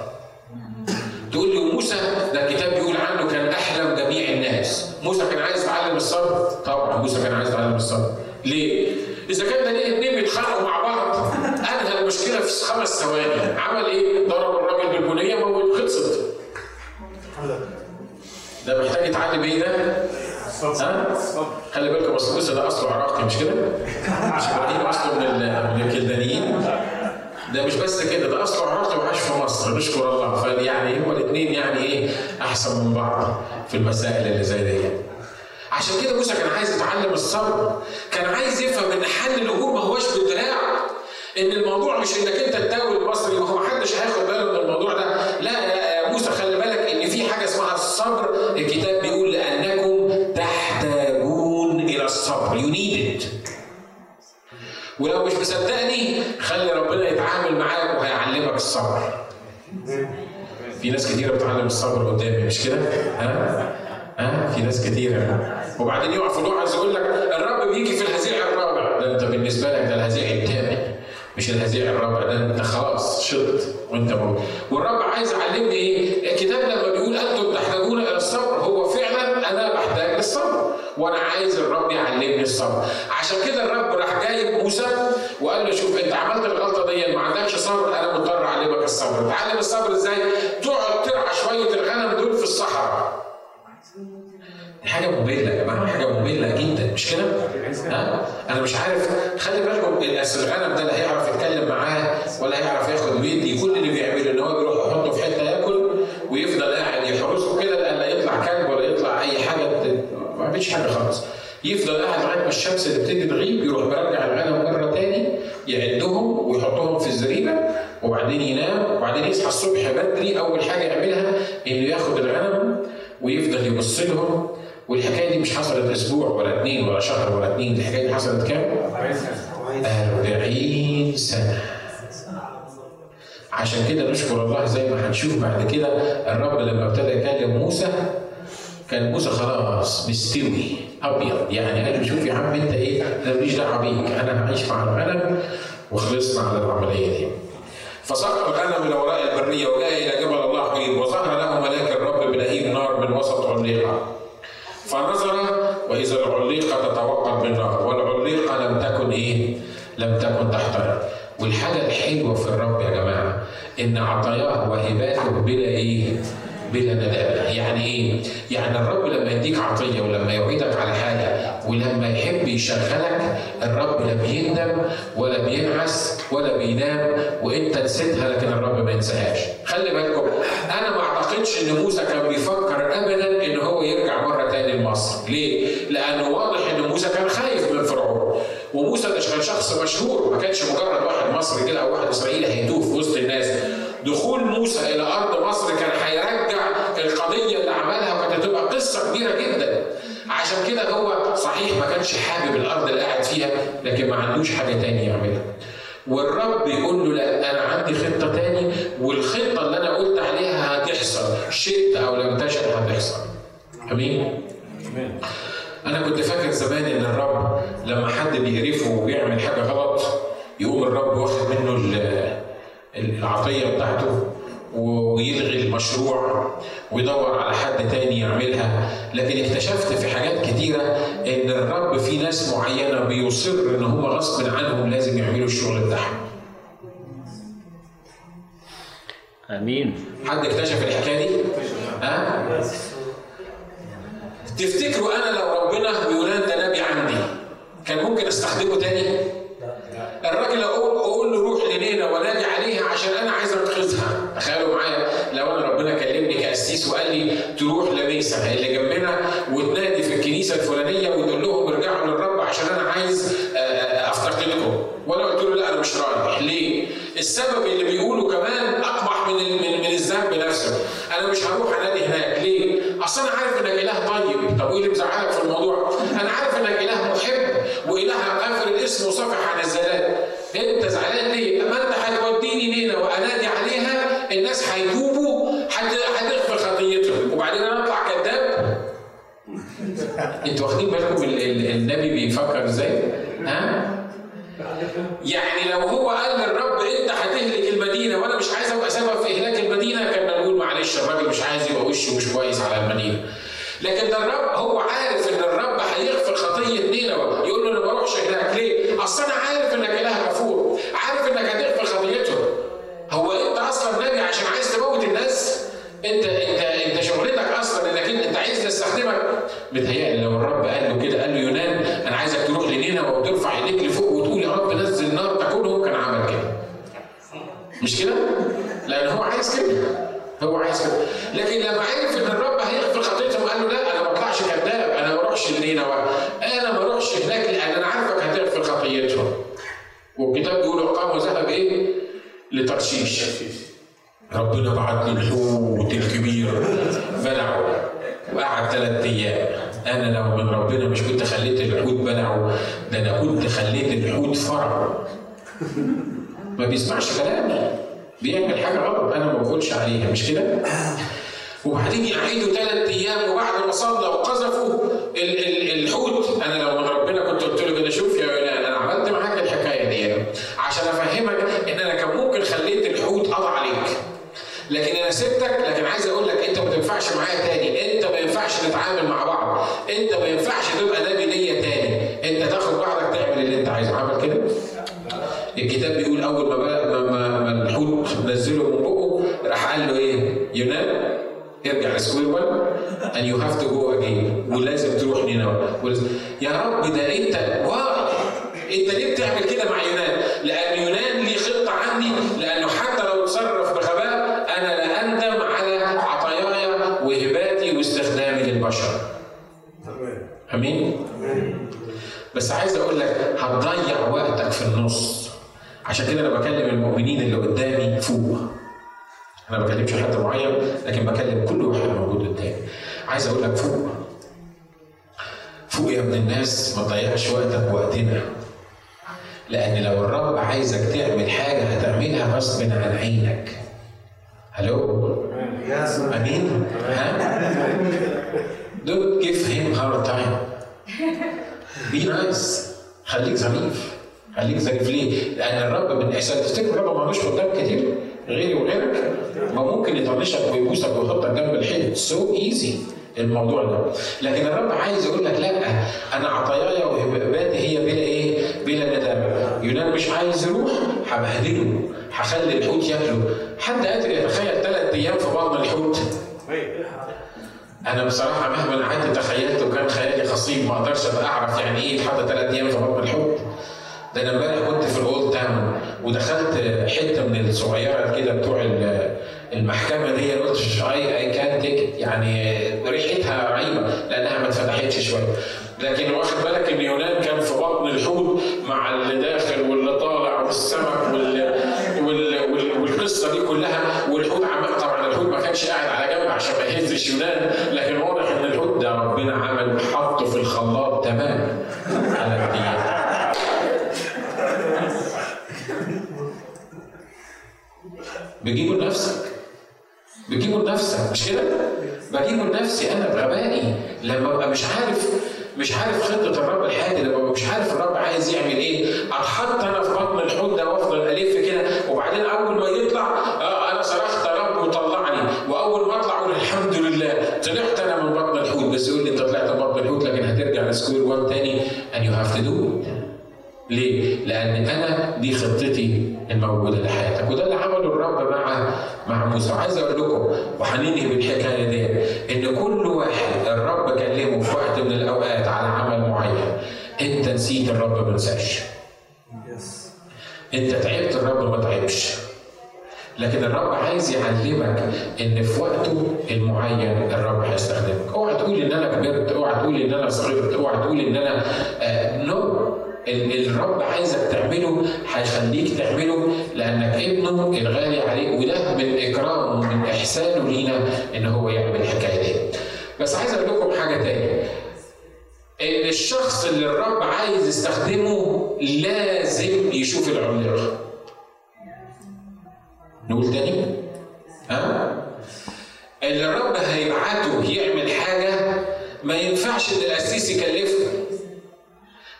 تقول لي موسى ده الكتاب بيقول عنه كان أحلم جميع الناس. موسى كان عايز يتعلم الصبر؟ طبعا موسى كان عايز يتعلم الصبر. ليه؟ إذا كان ليه اتنين بيتخانقوا مع بعض أنهى المشكلة في خمس ثواني. عمل إيه؟ ضرب الراجل بالبنية موت خلصت. ده محتاج يتعلم إيه ده؟ خلي بالكم اصل موسى ده اصله عراقي مش كده؟ مش إبراهيم اصله من من الكلدانيين ده مش بس كده ده اصله عراقي وعاش في مصر نشكر الله. فيعني هما الاثنين يعني إيه أحسن من بعض في المسائل اللي زي دي. عشان كده موسى كان عايز يتعلم الصبر. كان عايز يفهم إن حل الأمور ما هوش بالدراع. إن الموضوع مش إنك أنت تداوي المصري ما هو محدش هياخد باله من الموضوع ده. لا يا موسى خلي بالك إن في حاجة اسمها الصبر الكتاب ولو مش مصدقني خلي ربنا يتعامل معاك وهيعلمك الصبر. في ناس كتيرة بتعلم الصبر قدامي مش كده؟ ها؟ ها؟ في ناس كتيرة. وبعدين يقع في الوعظ يقول لك الرب بيجي في الهزيع الرابع. ده انت بالنسبة لك ده الهزيع الثامن مش الهزيع الرابع ده انت خلاص شط وانت موجود والرب عايز يعلمني إيه؟ الكتاب لما بيقول أنتم تحتاجون إلى الصبر هو فعلا أنا بحتاج للصبر وأنا عايز الرب يعلمني الصبر عشان كده الرب راح جايب موسى وقال له شوف أنت عملت الغلطة دي ما عندكش صبر أنا مضطر أعلمك الصبر تعلم الصبر إزاي؟ تقعد ترعى شوية الغنم دول في الصحراء حاجة مملة يا جماعة، حاجة مملة جدا مش كده؟ ها؟ أنا مش عارف خلي بالكم الغنم ده لا هيعرف يتكلم معاه ولا هيعرف ياخد ويدي، كل اللي بيعمله إن هو بيروح يحطه في حتة ياكل ويفضل قاعد يحرسه كده لأن لا يطلع كلب ولا يطلع أي حاجة بيعملش حاجة خالص. يفضل قاعد لغاية ما الشمس تبتدي تغيب يروح مرجع الغنم مرة تاني يعدهم ويحطهم في الزريبة وبعدين ينام وبعدين يصحى الصبح بدري أول حاجة يعملها إنه ياخد الغنم ويفضل يبص لهم والحكاية دي مش حصلت أسبوع ولا اثنين ولا شهر ولا اثنين دي الحكاية دي حصلت كام؟ 40 سنة عشان كده نشكر الله زي ما هنشوف بعد كده الرب لما ابتدى يكلم موسى كان موسى خلاص مستوي أبيض يعني قال له شوف يا عم أنت إيه أنا ماليش دعوة بيك أنا هعيش مع الغنم وخلصنا على العملية دي فسقط الغنم إلى وراء البرية وجاء إلى جبل الله حريب وظهر له ملاك الرب بلهيب نار من وسط عليقه فنظر وإذا العليقه تتوقد بالنار والعليقه لم تكن إيه؟ لم تكن تحترق والحاجة الحلوة في الرب يا جماعة إن عطاياه وهباته بلا إيه؟ بلا ندامة يعني إيه؟ يعني الرب لما يديك عطية ولما يوعدك على حاجة ولما يحب يشغلك الرب لا بيندم ولا بينعس ولا بينام وإنت نسيتها لكن الرب ما ينساهاش. خلي بالكم أنا ما أعتقدش إن موسى كان بيفكر ابدا إن هو يرجع مرة تاني لمصر. ليه؟ لأنه واضح إن موسى كان خايف من فرعون. وموسى ده كان شخص مشهور ما كانش مجرد واحد مصري كده أو واحد إسرائيلي هيتوه في وسط الناس. دخول موسى إلى أرض مصر كان هيرجع القضية اللي عملها وكانت هتبقى قصة كبيرة جدا. عشان كده هو صحيح ما كانش حابب الأرض اللي قاعد فيها لكن ما عندوش حاجة تاني يعملها. والرب يقول له لا أنا عندي خطة تاني والخطة اللي أنا قلت عليها هتحصل. شئت أو لم تشأ هتحصل. أمين؟ أنا كنت فاكر زمان إن الرب لما حد بيقرفه وبيعمل حاجة غلط يقوم الرب واخد منه العطيه بتاعته ويلغي المشروع ويدور على حد تاني يعملها لكن اكتشفت في حاجات كتيرة إن الرب في ناس معينة بيصر إن هم غصب عنهم لازم يعملوا الشغل بتاعهم آمين حد اكتشف الحكاية دي؟ ها؟ تفتكروا أنا لو ربنا ويونان ده نبي عندي كان ممكن أستخدمه تاني؟ الراجل أقول أقول له روح لنينا ونادي عشان أنا عايز انقذها تخيلوا معايا لو أنا ربنا كلمني كأسيس وقال لي تروح لميسا اللي جنبنا وتنادي في الكنيسة الفلانية وتقول لهم ارجعوا للرب عشان أنا عايز أفتقدكم وأنا قلت له لا أنا مش رايح ليه؟ السبب اللي بيقوله كمان أقبح من من, من الذنب نفسه أنا مش هروح أنادي هناك ليه؟ أصل أنا عارف إنك إله طيب طب وايه اللي مزعلك في الموضوع؟ أنا عارف إنك إله محب وإله غافر الاسم وصافح عن الزلال أنت زعلان ليه؟ أنتوا واخدين بالكم النبي بيفكر إزاي؟ ها؟ يعني لو هو قال للرب انت هتهلك المدينة وأنا مش عايز ابقى سبب في اهلاك المدينة كان نقول معلش الراجل مش عايز يبقى وشه مش كويس على المدينة. لكن ده الرب هو عارف ان الرب هيغفر خطية نينوى يقول له أنا ما اروحش هناك ليه؟ اصل أنا عارف انك اله غفور، عارف انك هتغفر خطيته. هو انت أصلا نبي عشان عايز تموت الناس؟ انت انت انت شغلتك أصلا انك انت عايز تستخدمك متهيألي لو الرب قال له كده قال له يونان أنا عايزك تروح لنينوى وترفع إيديك لفوق وتقول يا رب نزل نار تاكلهم كان عمل كده. مش كده؟ لأن هو عايز كده. هو عايز كده. لكن لما عرف إن الرب هيغفر خطيتهم قال له لا أنا ما أطلعش كذاب أنا ما أروحش لنينوى أنا ما أروحش هناك لأن أنا عارفك هتغفر خطيتهم. والكتاب بيقول وقام ذهب إيه؟ لترشيش. ربنا بعت له الحوت الكبير بلعه وقعد ثلاث أيام أنا لو من ربنا مش كنت خليت الحوت بلعه ده أنا كنت خليت الحوت فرعه ما بيسمعش كلامي. بيعمل حاجة غلط أنا ما بقولش عليها مش كده؟ وبعدين يعيدوا ثلاث أيام وبعد ما صلى وقذفوا ال- ال- الحوت. أنا لو من ربنا كنت قلت له كده شوف يا يونان أنا عملت معاك الحكاية دي عشان أفهمك إن أنا كان ممكن خليت الحوت قضى عليك. لكن أنا سبتك لكن عايز أقول لك أنت ما تنفعش معايا تاني. ينفعش نتعامل مع بعض. انت ما ينفعش تبقى نبي ليا تاني. انت تاخد بعضك تعمل اللي انت عايزه. عمل كده؟ الكتاب بيقول أول ما بقى ما, ما, الحوت نزله من بقه راح قال له إيه؟ يونان ارجع ل square 1 and you have to go again. ولازم تروح نينوى. يا رب ده انت wow! انت ليه بتعمل كده مع يونان؟ لأن يونان ليه خطه عندي لأنه حتى لو تصرف بغباء أنا لا اندم على عطاياي وهباتي للبشر. آمين؟ بس عايز أقول لك هتضيع وقتك في النص. عشان كده أنا بكلم المؤمنين اللي قدامي فوق. أنا ما بكلمش حد معين لكن بكلم كل واحد موجود قدامي. عايز أقول لك فوق. فوق يا ابن الناس ما تضيعش وقتك وقتنا لأن لو الرب عايزك تعمل حاجة هتعملها غصب عن عينك. هلو آمين؟ ها؟ don't give him hard time. Be nice. خليك ظريف. خليك ظريف. ليه؟ لأن الرب من احسان تفتكر الرب ما عندوش خدام كتير؟ غيري وغيرك؟ ما ممكن يطنشك ويبوسك ويحطك جنب الحيط. so easy الموضوع ده. لكن الرب عايز يقول لك لأ أنا عطاياي وهباتي هي بلا إيه؟ بلا ندامة. يونان مش عايز يروح هبهدله. هخلي الحوت ياكله. حد قادر يتخيل ثلاث أيام في بطن الحوت؟ أنا بصراحة مهما قعدت تخيلت وكان خيالي خصيب ما أقدرش أبقى أعرف يعني إيه يتحط ثلاث أيام في بطن الحوت. ده أنا امبارح كنت في الأولد تاون ودخلت حتة من الصغيرة كده بتوع ال- المحكمة دي قلت اي أي كان تيك يعني ريحتها رهيبة لأنها ما اتفتحتش شوية. لكن واخد بالك إن يونان كان في بطن الحوت مع اللي داخل واللي طالع والسمك وال وال وال والقصة دي كلها والحوت عمل طبعا الحوت ما كانش قاعد على عشان ما يهزش يونان لكن واضح إن الحوت ده ربنا عمل حطه في الخلاط تمام. على الدقيقه بجيبه لنفسك. بجيبه لنفسك. مش كده؟ بجيبه لنفسي أنا بغبائي. لما أبقى مش عارف مش عارف خطة الرب الحادي لما مش عارف الرب عايز يعمل إيه أتحط أنا في بطن الحوت ده وأفضل ألف كده طلعت أنا من بطن الحوت. بس يقول لي انت طلعت من بطن الحوت لكن هترجع لسكوير 1 تاني. And you have to do it. ليه؟ لأن أنا دي خطتي الموجودة لحياتك، وده اللي عمله الرب مع مع موسى، وعايز أقول لكم وهننهي بالحكاية دي إن كل واحد الرب كلمه في وقت من الأوقات على عمل معين، أنت نسيت الرب ما نساش. أنت تعبت الرب ما تعبش. لكن الرب عايز يعلمك إن في وقته المعين الرب هيستخدمك. اوعى تقول إن أنا كبرت اوعى تقول إن أنا صغرت اوعى تقول إن أنا آه نو الرب عايزك تعمله هيخليك تعمله لأنك ابنه الغالي عليه وده من اكرامه ومن احسانه لينا إن هو يعمل الحكاية دي. بس عايز أقول لكم حاجة تاني. إن الشخص اللي الرب عايز يستخدمه لازم يشوف العملاق نقول تاني ها اللي الرب هيبعته يعمل حاجة ما ينفعش إن القسيس يكلفه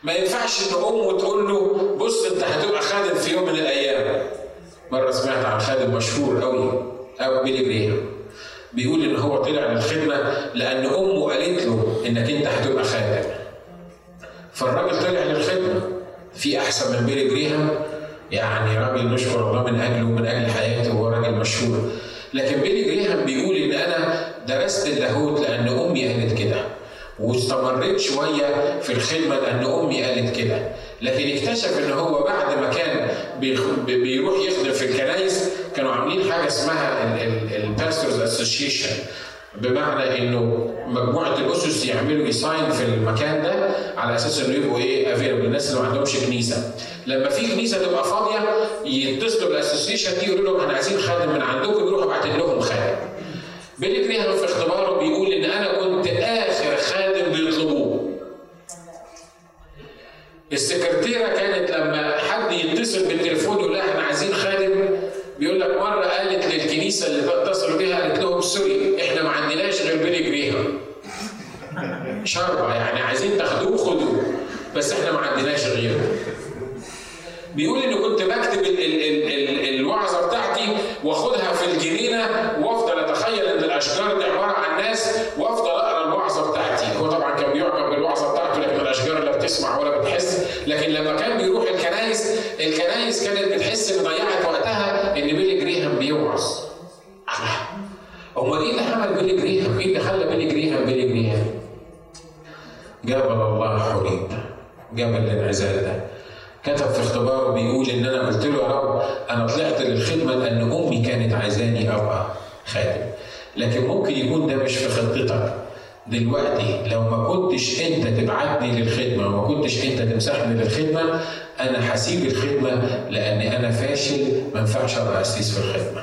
ما ينفعش ان امه تقول له بص أنت هتبقى خادم في يوم من الأيام. مرة سمعت عن خادم مشهور قوي أو بيلي جريهام. بيقول إن هو طلع للخدمه لأن أمه قالت له إنك أنت هتبقى خادم. فالراجل طلع للخدمة. في أحسن من بيلي جريهام؟ يعني راجل نشكر الله من أجله ومن أجل حياته وهو راجل مشهور. لكن بيلي جريهام بيقول إن أنا درست اللاهوت لأن أمي قالت كده واستمريت شوية في الخدمة لأن أمي قالت كده. لكن اكتشف إن هو بعد ما كان بيروح يخدم في الكنايس كانوا عاملين حاجة اسمها ال pastors association بمعنى إنه مجموعة القسس يعملوا يساين في المكان ده على أساس إنه يبقوا إيه available الناس اللي ما عندهمش كنيسة. لما في كنيسة تبقى فاضية يتصلوا بال association دي يقولوا لهم إحنا عايزين خادم من عندكم يروحوا باعتين لهم خادم. بيلي جريهام في اختباره بيقول إن أنا كنت آخر خادم بيطلبوه السكرتيرة كانت لما حد يتصل بالتليفون يقول لها إحنا عايزين خادم بيقول لك مرة قالت للكنيسة اللي اتصلوا بيها قالت لهم sorry إحنا ما عندناش غير بيلي جريهام. شربة يعني عايزين تاخدوه خدوه بس إحنا ما عندناش غيره. بيقول إني كنت بكتب ال ال ال ال الوعظة بتاعتي وأخدها في الجنينة وأفضل أتخيل إن الأشجار دي عبارة عن ناس وأفضل أقرأ الوعظة بتاعتي. هو طبعا كان بيعجب بالوعظة بتاعته لكن الأشجار لا بتسمع ولا بتحس. لكن لما كان بيروح الكنايس الكنايس كانت بتحس إن ضيعت وقتها إن بيلي جريهام بيوعظ امال إيه اللي عمل بيلي جريهام؟ إيه اللي خلى بيلي جريهام بيلي جريهام؟ جبل الله حريب جبل الانعزال ده. كتب في اختباره بيقول إن أنا قلت له يا رب أنا طلعت للخدمة لأن أمي كانت عايزاني أبقى خادم. لكن ممكن يكون ده مش في خطتك. دلوقتي لو ما كنتش أنت تبعتني للخدمة وما كنتش أنت تمسحني للخدمة أنا هسيب الخدمة لأن أنا فاشل ما ينفعش أبقى اسيس في الخدمة.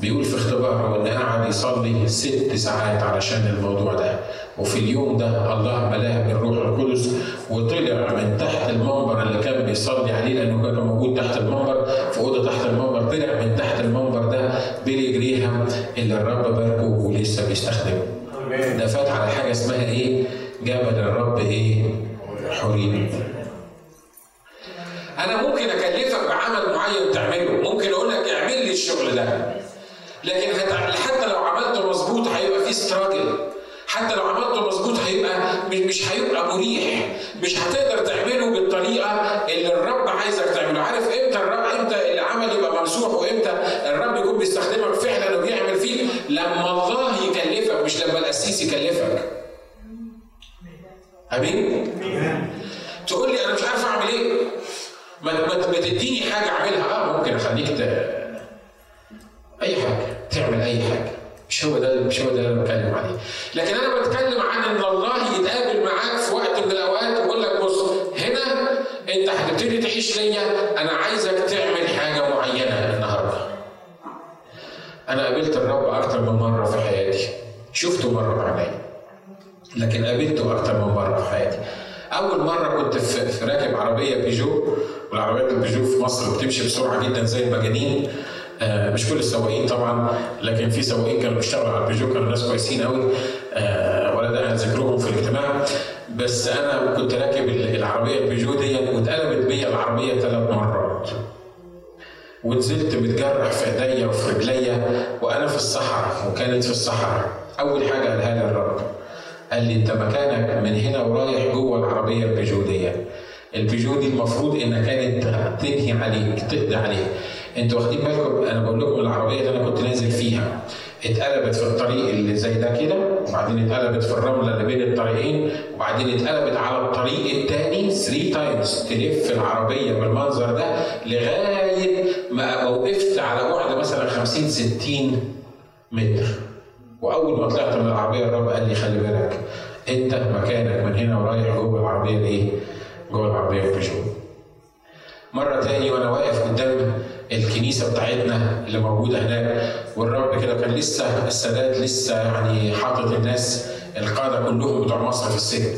بيقول في اختباره إن قعد يصلي ست ساعات علشان الموضوع ده. وفي اليوم ده الله ملاه بالروح القدس وطلع من تحت المنبر اللي كان بيصلي عليه لأنه كان موجود تحت المنبر في أوضة تحت المنبر طلع من تحت المنبر ده بيلي جريهام اللي الرب باركه ولسه بيستخدمه. ده فات على حاجة اسمها إيه؟ جبل الرب إيه؟ حريم مش مش هيبقى مريح مش هتقدر تعمله بالطريقة اللي الرب عايزك تعمله. عارف إمتى الرب إمتى العمل يبقى ممسوح وإمتى الرب يكون بيستخدمك فعلا وبيعمل فيك؟ لما الله القسيس يكلفك. آمين تقول لي أنا مش عارف اعمل إيه ما ما ما تديني حاجة اعملها آه ممكن اخليك ت... اي حاجة تعمل اي حاجة مش هو ده مش هو ده اللي أنا بتكلم عليه لكن أنا بتكلم عن ان الله يتقابل معاك في وقت من الاوقات ويقول لك بص هنا انت هتبتدي تعيش ليا أنا عايزك تعمل حاجة معينه النهارده أنا قابلت الرب أكتر من مره في حياتي شفته مرة بعيني لكن قابلته أكتر من مرة في حياتي. أول مرة كنت في, راكب عربية بيجو والعربيات البيجو في مصر بتمشي بسرعة جدا زي المجانين. آه مش كل السواقين طبعا لكن في سواقين كانوا بيشتغلوا على البيجو كانوا ناس كويسين قوي آه ولا داعي لذكرهم في الاجتماع. بس أنا كنت راكب العربية البيجو ديت واتقلبت بيا العربية ثلاث مرات. ونزلت متجرح في إيديا وفي رجليا وأنا في الصحراء وكانت في الصحراء. أول حاجة قالها لي الرب. قال لي أنت مكانك من هنا ورايح جوه العربية البيجو دي البيجو دي المفروض إنها كانت تنهي عليك تقضي عليك. أنتوا واخدين بالكم أنا بقول لكم العربية اللي أنا كنت نازل فيها. اتقلبت في الطريق اللي زي ده كده وبعدين اتقلبت في الرملة اللي بين الطريقين وبعدين اتقلبت على الطريق الثاني 3 تايمز تلف العربية بالمنظر ده لغاية ما وقفت على بعد مثلا 50 60 متر. وأول ما طلعت من العربية الرب قال لي خلي بالك أنت مكانك من هنا ورايح جوه العربية الايه؟ جوه العربية البيجو. مرة تاني وأنا واقف قدام الكنيسة بتاعتنا اللي موجودة هناك والرب كده كان لسه السادات لسه يعني حاطط الناس القاده كلهم بتوع مصر في السجن.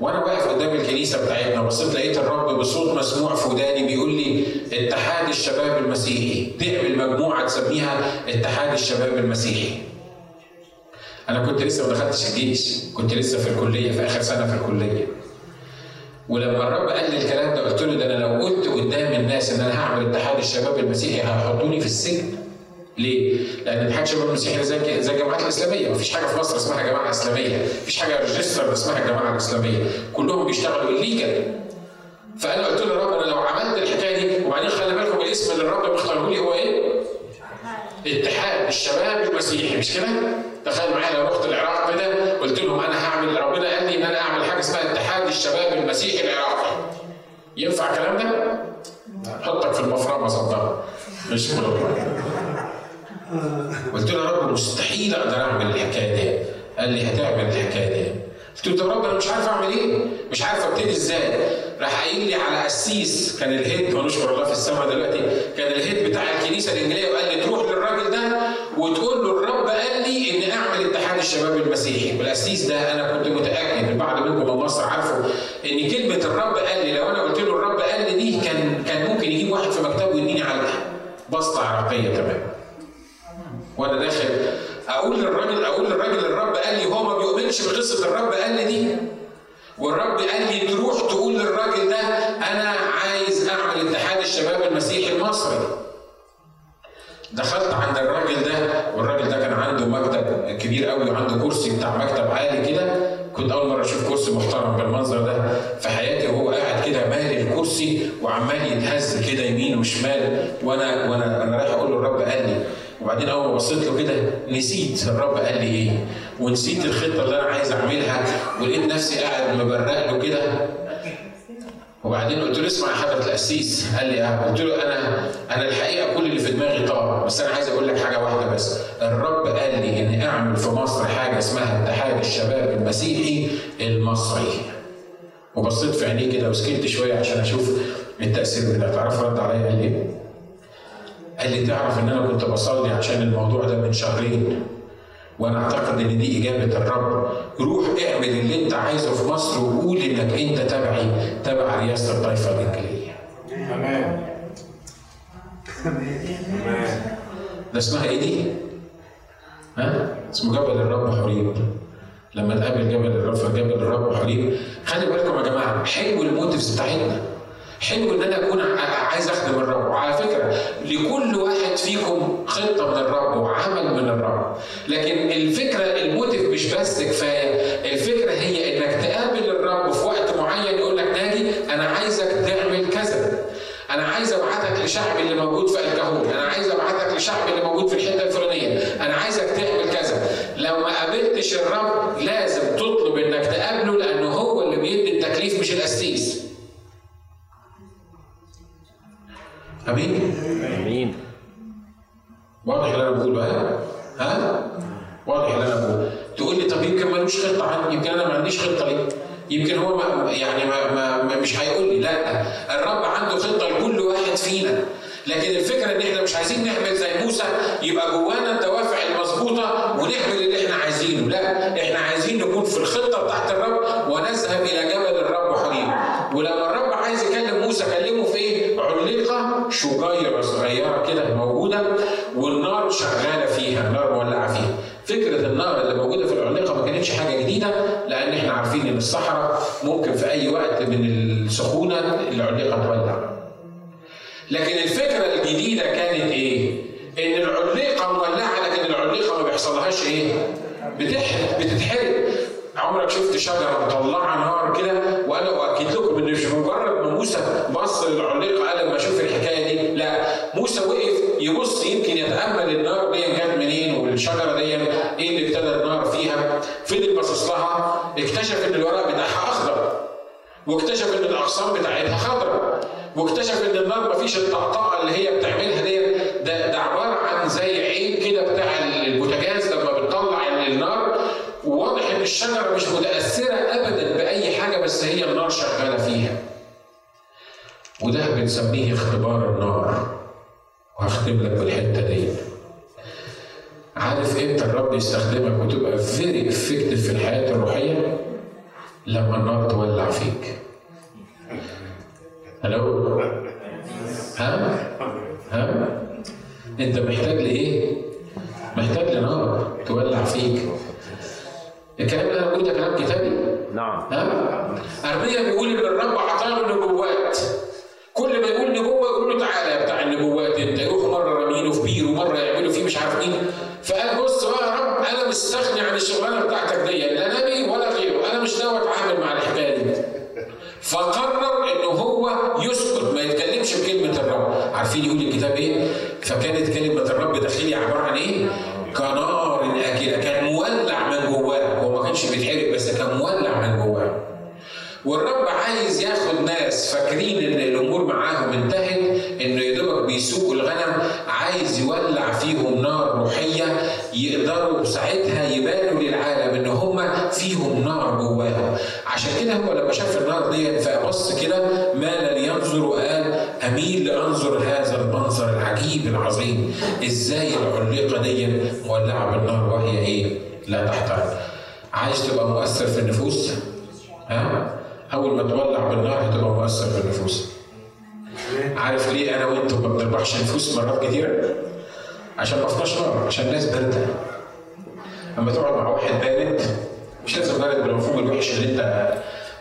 وأنا واقف قدام الكنيسة بتاعتنا بصيت لقيت الرب بصوت مسموع في وداني بيقول لي اتحاد الشباب المسيحي تعمل مجموعة تسميها اتحاد الشباب المسيحي. أنا كنت لسه ما دخلتش الجيش كنت لسه في الكلية في آخر سنة في الكلية ولما الرب قال لي الكلام ده قلت له ده أنا لو قلت قدام الناس إن أنا هعمل اتحاد الشباب المسيحي هيحطوني في السجن ليه؟ لأن اتحاد الشباب المسيحي زي زي الجماعات الإسلامية، مفيش حاجة في مصر اسمها جماعة إسلامية، مفيش حاجة register اسمها الجماعه الاسلاميه، كلهم بيشتغلوا illegal. فأنا قلت له يا رب أنا لو عملت الحكاية دي وبعدين خلي بالكم الاسم اللي الرب مختاره لي هو إيه؟ اتحاد الشباب المسيحي مش كده؟ تخيل معايا لو رحت العراق كده قلت لهم أنا هعمل ربنا قال لي إن أنا أعمل حاجة اسمها اتحاد الشباب المسيحي العراقي. ينفع الكلام ده؟ حطك في المفرمة صدقني مش مهم. قلت له يا رب مستحيل أقدر أعمل الحكاية دي. قال لي هتعمل الحكاية دي. قلت له يا رب أنا مش عارف أعمل إيه؟ مش عارف أبتدي إزاي؟ راح قايل لي على قسيس كان الهيد ونشكر الله في السماء دلوقتي كان الهيد بتاع الكنيسة الانجيليه وقال لي تروح للراجل ده وتقول له الرب قال اتحاد الشباب المسيحي والقسيس ده أنا كنت متأكد البعض منكم من مصر عارفه إن كلمة الرب قال لي لو أنا قلت له الرب قال لي دي كان كان ممكن يجيب واحد في مكتبه ويديني علقه بسطة عراقيه تماما وأنا داخل أقول للراجل أقول للراجل الرب قال لي هو ما بيؤمنش بقصة الرب قال لي دي. والرب قال لي تروح تقول للراجل ده أنا عايز أعمل اتحاد الشباب المسيحي المصري. دخلت عند الراجل ده والراجل ده كان عنده مكتب كبير قوي وعنده كرسي بتاع مكتب عالي كده. كنت أول مرة أشوف كرسي محترم بالمنظر ده. في حياتي وهو قاعد كده مالي الكرسي وعمال يتهز كده يمين وشمال. وأنا وأنا أنا رايح أقول له الرب قال لي. وبعدين أول ما بصيت له كده نسيت الرب قال لي إيه. ونسيت الخطة اللي أنا عايز أعملها. ولقيت نفسي قاعد مبرق له كده. وبعدين قلت له اسمع يا حضرة القسيس قال لي آه. قلت له أنا أنا الحقيقة كل اللي في دماغي طبعا بس أنا عايز أقول لك حاجة واحدة بس. الرب قال لي إني أعمل في مصر حاجة اسمها اتحاد الشباب المسيحي المصري. وبصيت في عينيه كده وسكت شوية عشان أشوف التأثير بتاعه. تعرف رد عليا قال إيه؟ قال لي تعرف إن أنا كنت بصلي عشان الموضوع ده من شهرين. وأنا اعتقد ان دي اجابة الرب. روح اعمل اللي انت عايزه في مصر وقول انك انت تبعي تبع رئاسه الطائفه الانجيليه تمام ده اسمها إيه دي؟ ها؟ اسمه جبل الرب حريب. لما تقابل جبل الرب جبل الرب حريب. خلي بالكم يا جماعة حلو الموتيفز بتاعتنا. حلو إن أنا أكون عايز أخدم الرب. وعلى فكرة لكل واحد فيكم خطة من الرب وعمل من الرب. لكن الفكرة الموتيف مش بس كفاية. الفكرة هي إنك تقابل الرب في وقت معين يقول لك ناجي أنا عايزك تعمل كذا. أنا عايز أبعتك لشعب اللي موجود في الكهول. أنا عايز أبعتك لشعب اللي موجود في الحتة الفلانية. أنا عايزك تعمل كذا. لو ما قابلتش الرب لازم تطلب إنك تقابله أمين؟ أمين. واضح اللي أنا بقوله ها ها؟ واضح اللي أنا بقوله. تقول لي طب يمكن ملوش خطه عندي يمكن أنا ما عنديش خطه ليه؟ يمكن هو ما يعني ما, ما ما- مش هيقول لي لا. الرب عنده خطه لكل واحد فينا. لكن الفكرة إن إحنا مش عايزين نعمل زي موسى يبقى جوانا الدوافع المظبوطه ونعمل اللي إحنا عايزينه. لا إحنا عايزين نكون في الخطه بتاعت الرب ونذهب إلى جبل الرب حريم ولما الرب عايز يكلم موسى كلمه في إيه علقه شجيره صغيره كده موجودة والنار شغالة فيها النار مولعة فيها. فكرة النار اللي موجودة في العلقه ما كانتش حاجة جديدة لأن إحنا عارفين إن الصحراء ممكن في أي وقت من السخونة العلقه تولع. لكن الفكرة الجديدة كانت إيه؟ إن العليقة مولعة لكن العليقة ما بيحصلهاش؟ بتحرق بتتحرق. عمرك شفت شجرة مطلعة نار كده؟ وأنا أؤكد لكم إن مش مجرد ما موسى بص للعليقة قال لما أشوف الحكاية دي. لا موسى وقف. يبص يمكن يتأمل النار دي جت منين والشجرة دي إيه اللي ابتدى النار فيها؟ فضل باصص لها؟ اكتشف إن الورق بتاعها أخضر. واكتشف إن الاغصان بتاعتها خضراء واكتشف إن النار مفيش الطقطقة اللي هي بتعملها دي ده ده عبارة عن زي عين كده بتاع البوتاجاز لما بتطلع النار. وواضح إن الشجرة مش متأثرة ابدا بأي حاجة بس هي النار شغالة فيها. وده بنسميه اختبار النار. وهختم لك بالحتة دي. عارف إمتى الرب يستخدمك وتبقى very effective في الحياة الروحية؟ لما النار تولع فيك. ألو ها؟ ها؟ انت محتاج لإيه؟ محتاج لنار تولع فيك. الكلام اللي ده كلام كتابي؟ نعم. ها؟ أرميا بيقول إن الرب اعطاه نبوات. كل ما يقول نبوة يقول له تعالى يا بتاع النبوات انت يروحوا مرة رامينه في بير ومرة يعملوا فيه مش عارف مين. فقال بص بقى يا رب أنا مستغني عن الشغلانة بتاعتك دي لا نبي ولا غيره أنا مش ناوي أتعامل مع الحكاية دي فقرر إن هو يسكت ما يتكلمش بكلمة الرب. عارفين يقول الكتاب إيه؟ فكانت كلمة الرب داخلي عبارة عن إيه؟ كنار اكله كان مولع من جواه. هو ما كانش بيتحرق بس كان مولع من جواه. والرب عايز ياخد ناس فاكرين إن الأمور معاهم انتهت إنه يا دوبك بيسوقوا الغنم عايز يولع فيهم نار روحية يقدروا ساعتها يبانوا للعالم إن هم فيهم نار جواهم عشان كده هو لما شاف النار دي فبص كده مال لينظر وقال أميل لأنظر هذا المنظر العجيب العظيم إزاي العليقة دي مولعة بالنار وهي إيه؟ لا تحترق عايز تبقى مؤثر في النفوس؟ ها؟ أول ما تولع بالنار هتبقى مؤثر في النفوس عارف ليه أنا وأنتم ما بنربحش نفوس مرات كتيرة؟ عشان ما فيناش نار عشان الناس بارده اما تقعد مع واحد بارد مش لازم بارد بالمفهوم الوحش اللي أنت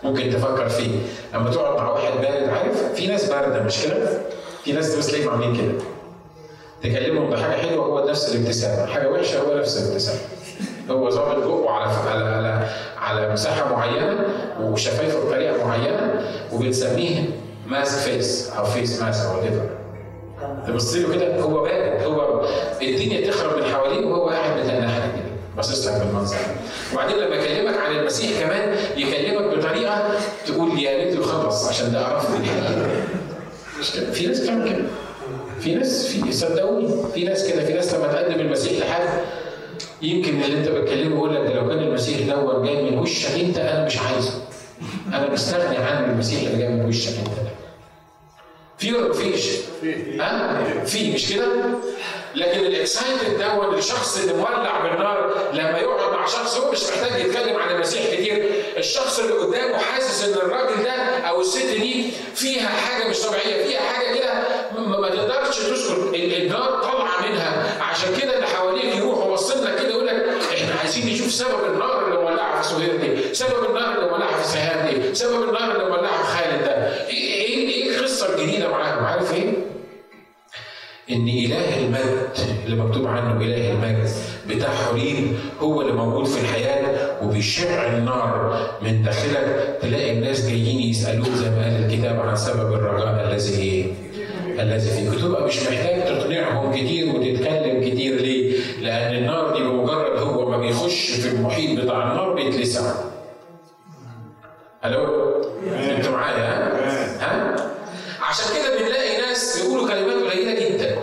ممكن تفكر فيه. اما تقعد مع واحد بارد عارف؟ في ناس باردة مش كده؟ في ناس بس تلاقيهم عاملين كده؟ تكلمهم بحاجة حلوة هو نفس الابتسامة. حاجة وحشة هو نفس الابتسامة. هو ظابط بقه على على على مساحة معينة وشفايفه بطريقه معينة وبنسميه mask face أو face mask whatever تبص له كده هو بارد هو الدنيا تخرب من حواليه وهو قاعد متنحى كده باصص لك بالمنظر وبعدين لما يكلمك عن المسيح كمان يكلمك بطريقة تقول يا ريت يخلص عشان ده الحقيقة مش في ناس بتعمل كده. في ناس في صدقوني في ناس كده في ناس لما تقدم المسيح لحد يمكن اللي انت بتكلمه يقول لك لو كان المسيح دور جاي من وشك انت أنا مش عايزه. أنا مستغني عن المسيح اللي جاي من وشك انت ده في ولا مفيش؟ ها؟ في مش كده؟ لكن الإكسايتد ده الشخص اللي مولع بالنار لما يقعد مع شخص هو مش محتاج يتكلم عن المسيح كتير، الشخص اللي قدامه حاسس إن الراجل ده أو الست دي فيها حاجة مش طبيعية، فيها حاجة كده ما تقدرش ال- النار طالعة منها، عشان كده اللي حواليك يروحوا باصين لك كده يقول لك إحنا عايزين نشوف سبب النار اللي مولعه في سهير دي، سبب النار اللي مولعه في دي، سبب النار اللي مولعه في خالد ده، إيه إيه إيه القصة الجديدة معاهم؟ عارف إيه؟ إن إله المجد اللي مكتوب عنه إله المجد بتاع حريم هو اللي موجود في الحياة وبيشع النار من داخلك تلاقي الناس جايين يسألوك زي ما قال الكتاب عن سبب الرجاء الذي إيه؟ الذي فيك تبقى مش محتاج تقنعهم كتير وتتكلم كتير ليه؟ لأن النار دي بمجرد هو ما بيخش في المحيط النار بيتلسع ألو أنتوا معايا؟ ها؟ ها؟ عشان كده بنلاقي ناس يقولوا كلمات قليلة جدا.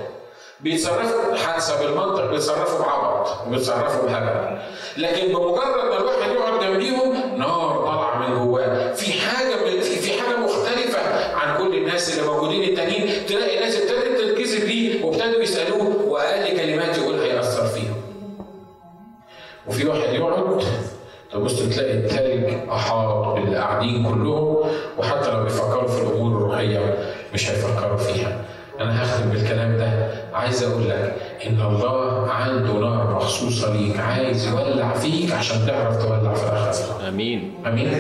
بيتصرفوا حادثة بالمنطق بيتصرفوا بعبط وبيتصرفوا بهبل. لكن بمجرد ما الواحد يقعد جنبيهم نار طالعة من جواه. في حاجة في, حاجة مختلفة عن كل الناس اللي موجودين التانيين. تلاقي ناس ابتدت تتكسف ليه وابتدوا يسألوه واقل كلمات يقولها يأثر فيهم. وفي واحد يقعد تبص تلاقي التلج أحاط باللي قاعدين كلهم وحتى لو بيفكروا في الأمور الروحية مش هيفكروا فيها. أنا هختم بالكلام ده عايز أقول لك إن الله عنده نار مخصوصة ليك عايز يولع فيك عشان تعرف تولع في الآخرة. آمين آمين؟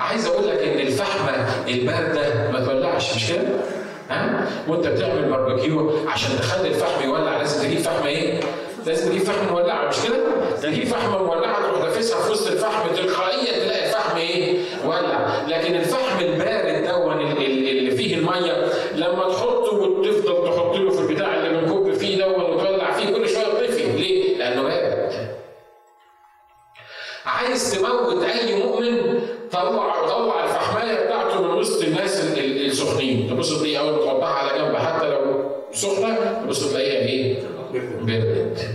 عايز أقول لك إن الفحمة البارده ما تولعش مش كده؟ ها؟ وأنت بتعمل باربيكيو عشان تخلي الفحم يولع لازم تجيب فحمة إيه؟ لازم تجيب فحم مولعة مش كده؟ تجيب فحمه مولعة تروح دافسها في وسط الفحم تلقائيا تلاقي الفحم إيه؟ ولع، لكن الفحم البارد دون اللي فيه المية لما تحطه عايز تموت أي مؤمن طلع طلع الفحماية بتاعته من وسط الناس السخنين تبص تلاقيه أول ما تحطها على جنب حتى لو سخنة تبص تلاقيها إيه؟ بردت.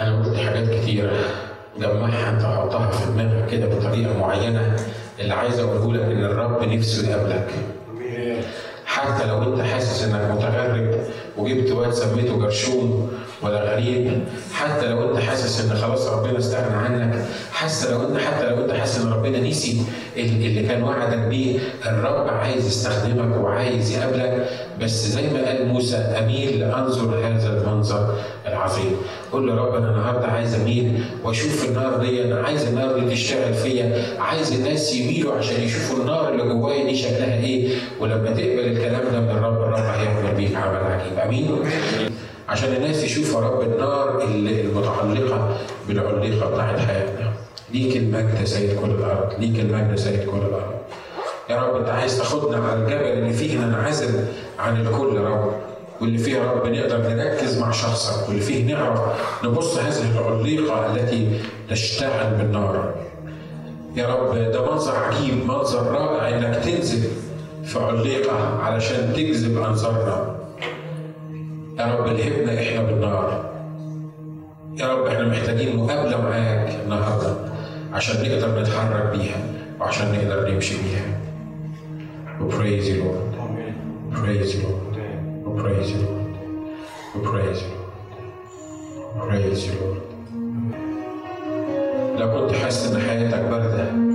أنا قلت حاجات كتيرة جمعها انت حطها في دماغك كده بطريقة معينة اللي عايز أقوله لك إن الرب نفسه يقابلك. حتى لو أنت حاسس إنك متغرب وجبت واد سميته جرشوم ولا غريب. حتى لو أنت حاسس إن خلاص ربنا استغنى عنك حتى لو انت حتى لو أنت حاسس إن ربنا نسي اللي كان وعدك بيه الرب عايز يستخدمك وعايز يقابلك. بس زي ما قال موسى أميل لانظر هذا المنظر العظيم. قول له رب أنا النهارده عايز أميل وأشوف النار دي أنا عايز النار دي تشتغل فيا. عايز الناس يميلوا عشان يشوفوا النار اللي جوايا دي شكلها إيه. ولما تقبل الكلام ده من الرب الرب هيعمل بيك عمل عجيب آمين. عشان الناس يشوفوا رب النار المتعلقة بالعليقة بتاعت حياتنا. ليك المجد يا سيد كل الأرض؟ ليك المجد يا سيد كل الأرض؟ يا رب أنت عايز تاخدنا على الجبل اللي فيه ننعزل عن الكل يا رب واللي فيه يا رب نقدر نركز مع شخصك واللي فيه نعرف نبص هذه العليقة التي تشتعل بالنار. يا رب ده منظر عجيب منظر رائع إنك تنزل في عليقة علشان تجذب أنظارنا. يا رب الهبنا إحنا بالنار يا رب إحنا محتاجين مقابلة معاك النهارده عشان نقدر نتحرك بيها وعشان نقدر نمشي بيها. Praise you Lord. We praise you Lord. We praise you Lord. We praise you Lord. لو كنت حاسس إن حياتك باردة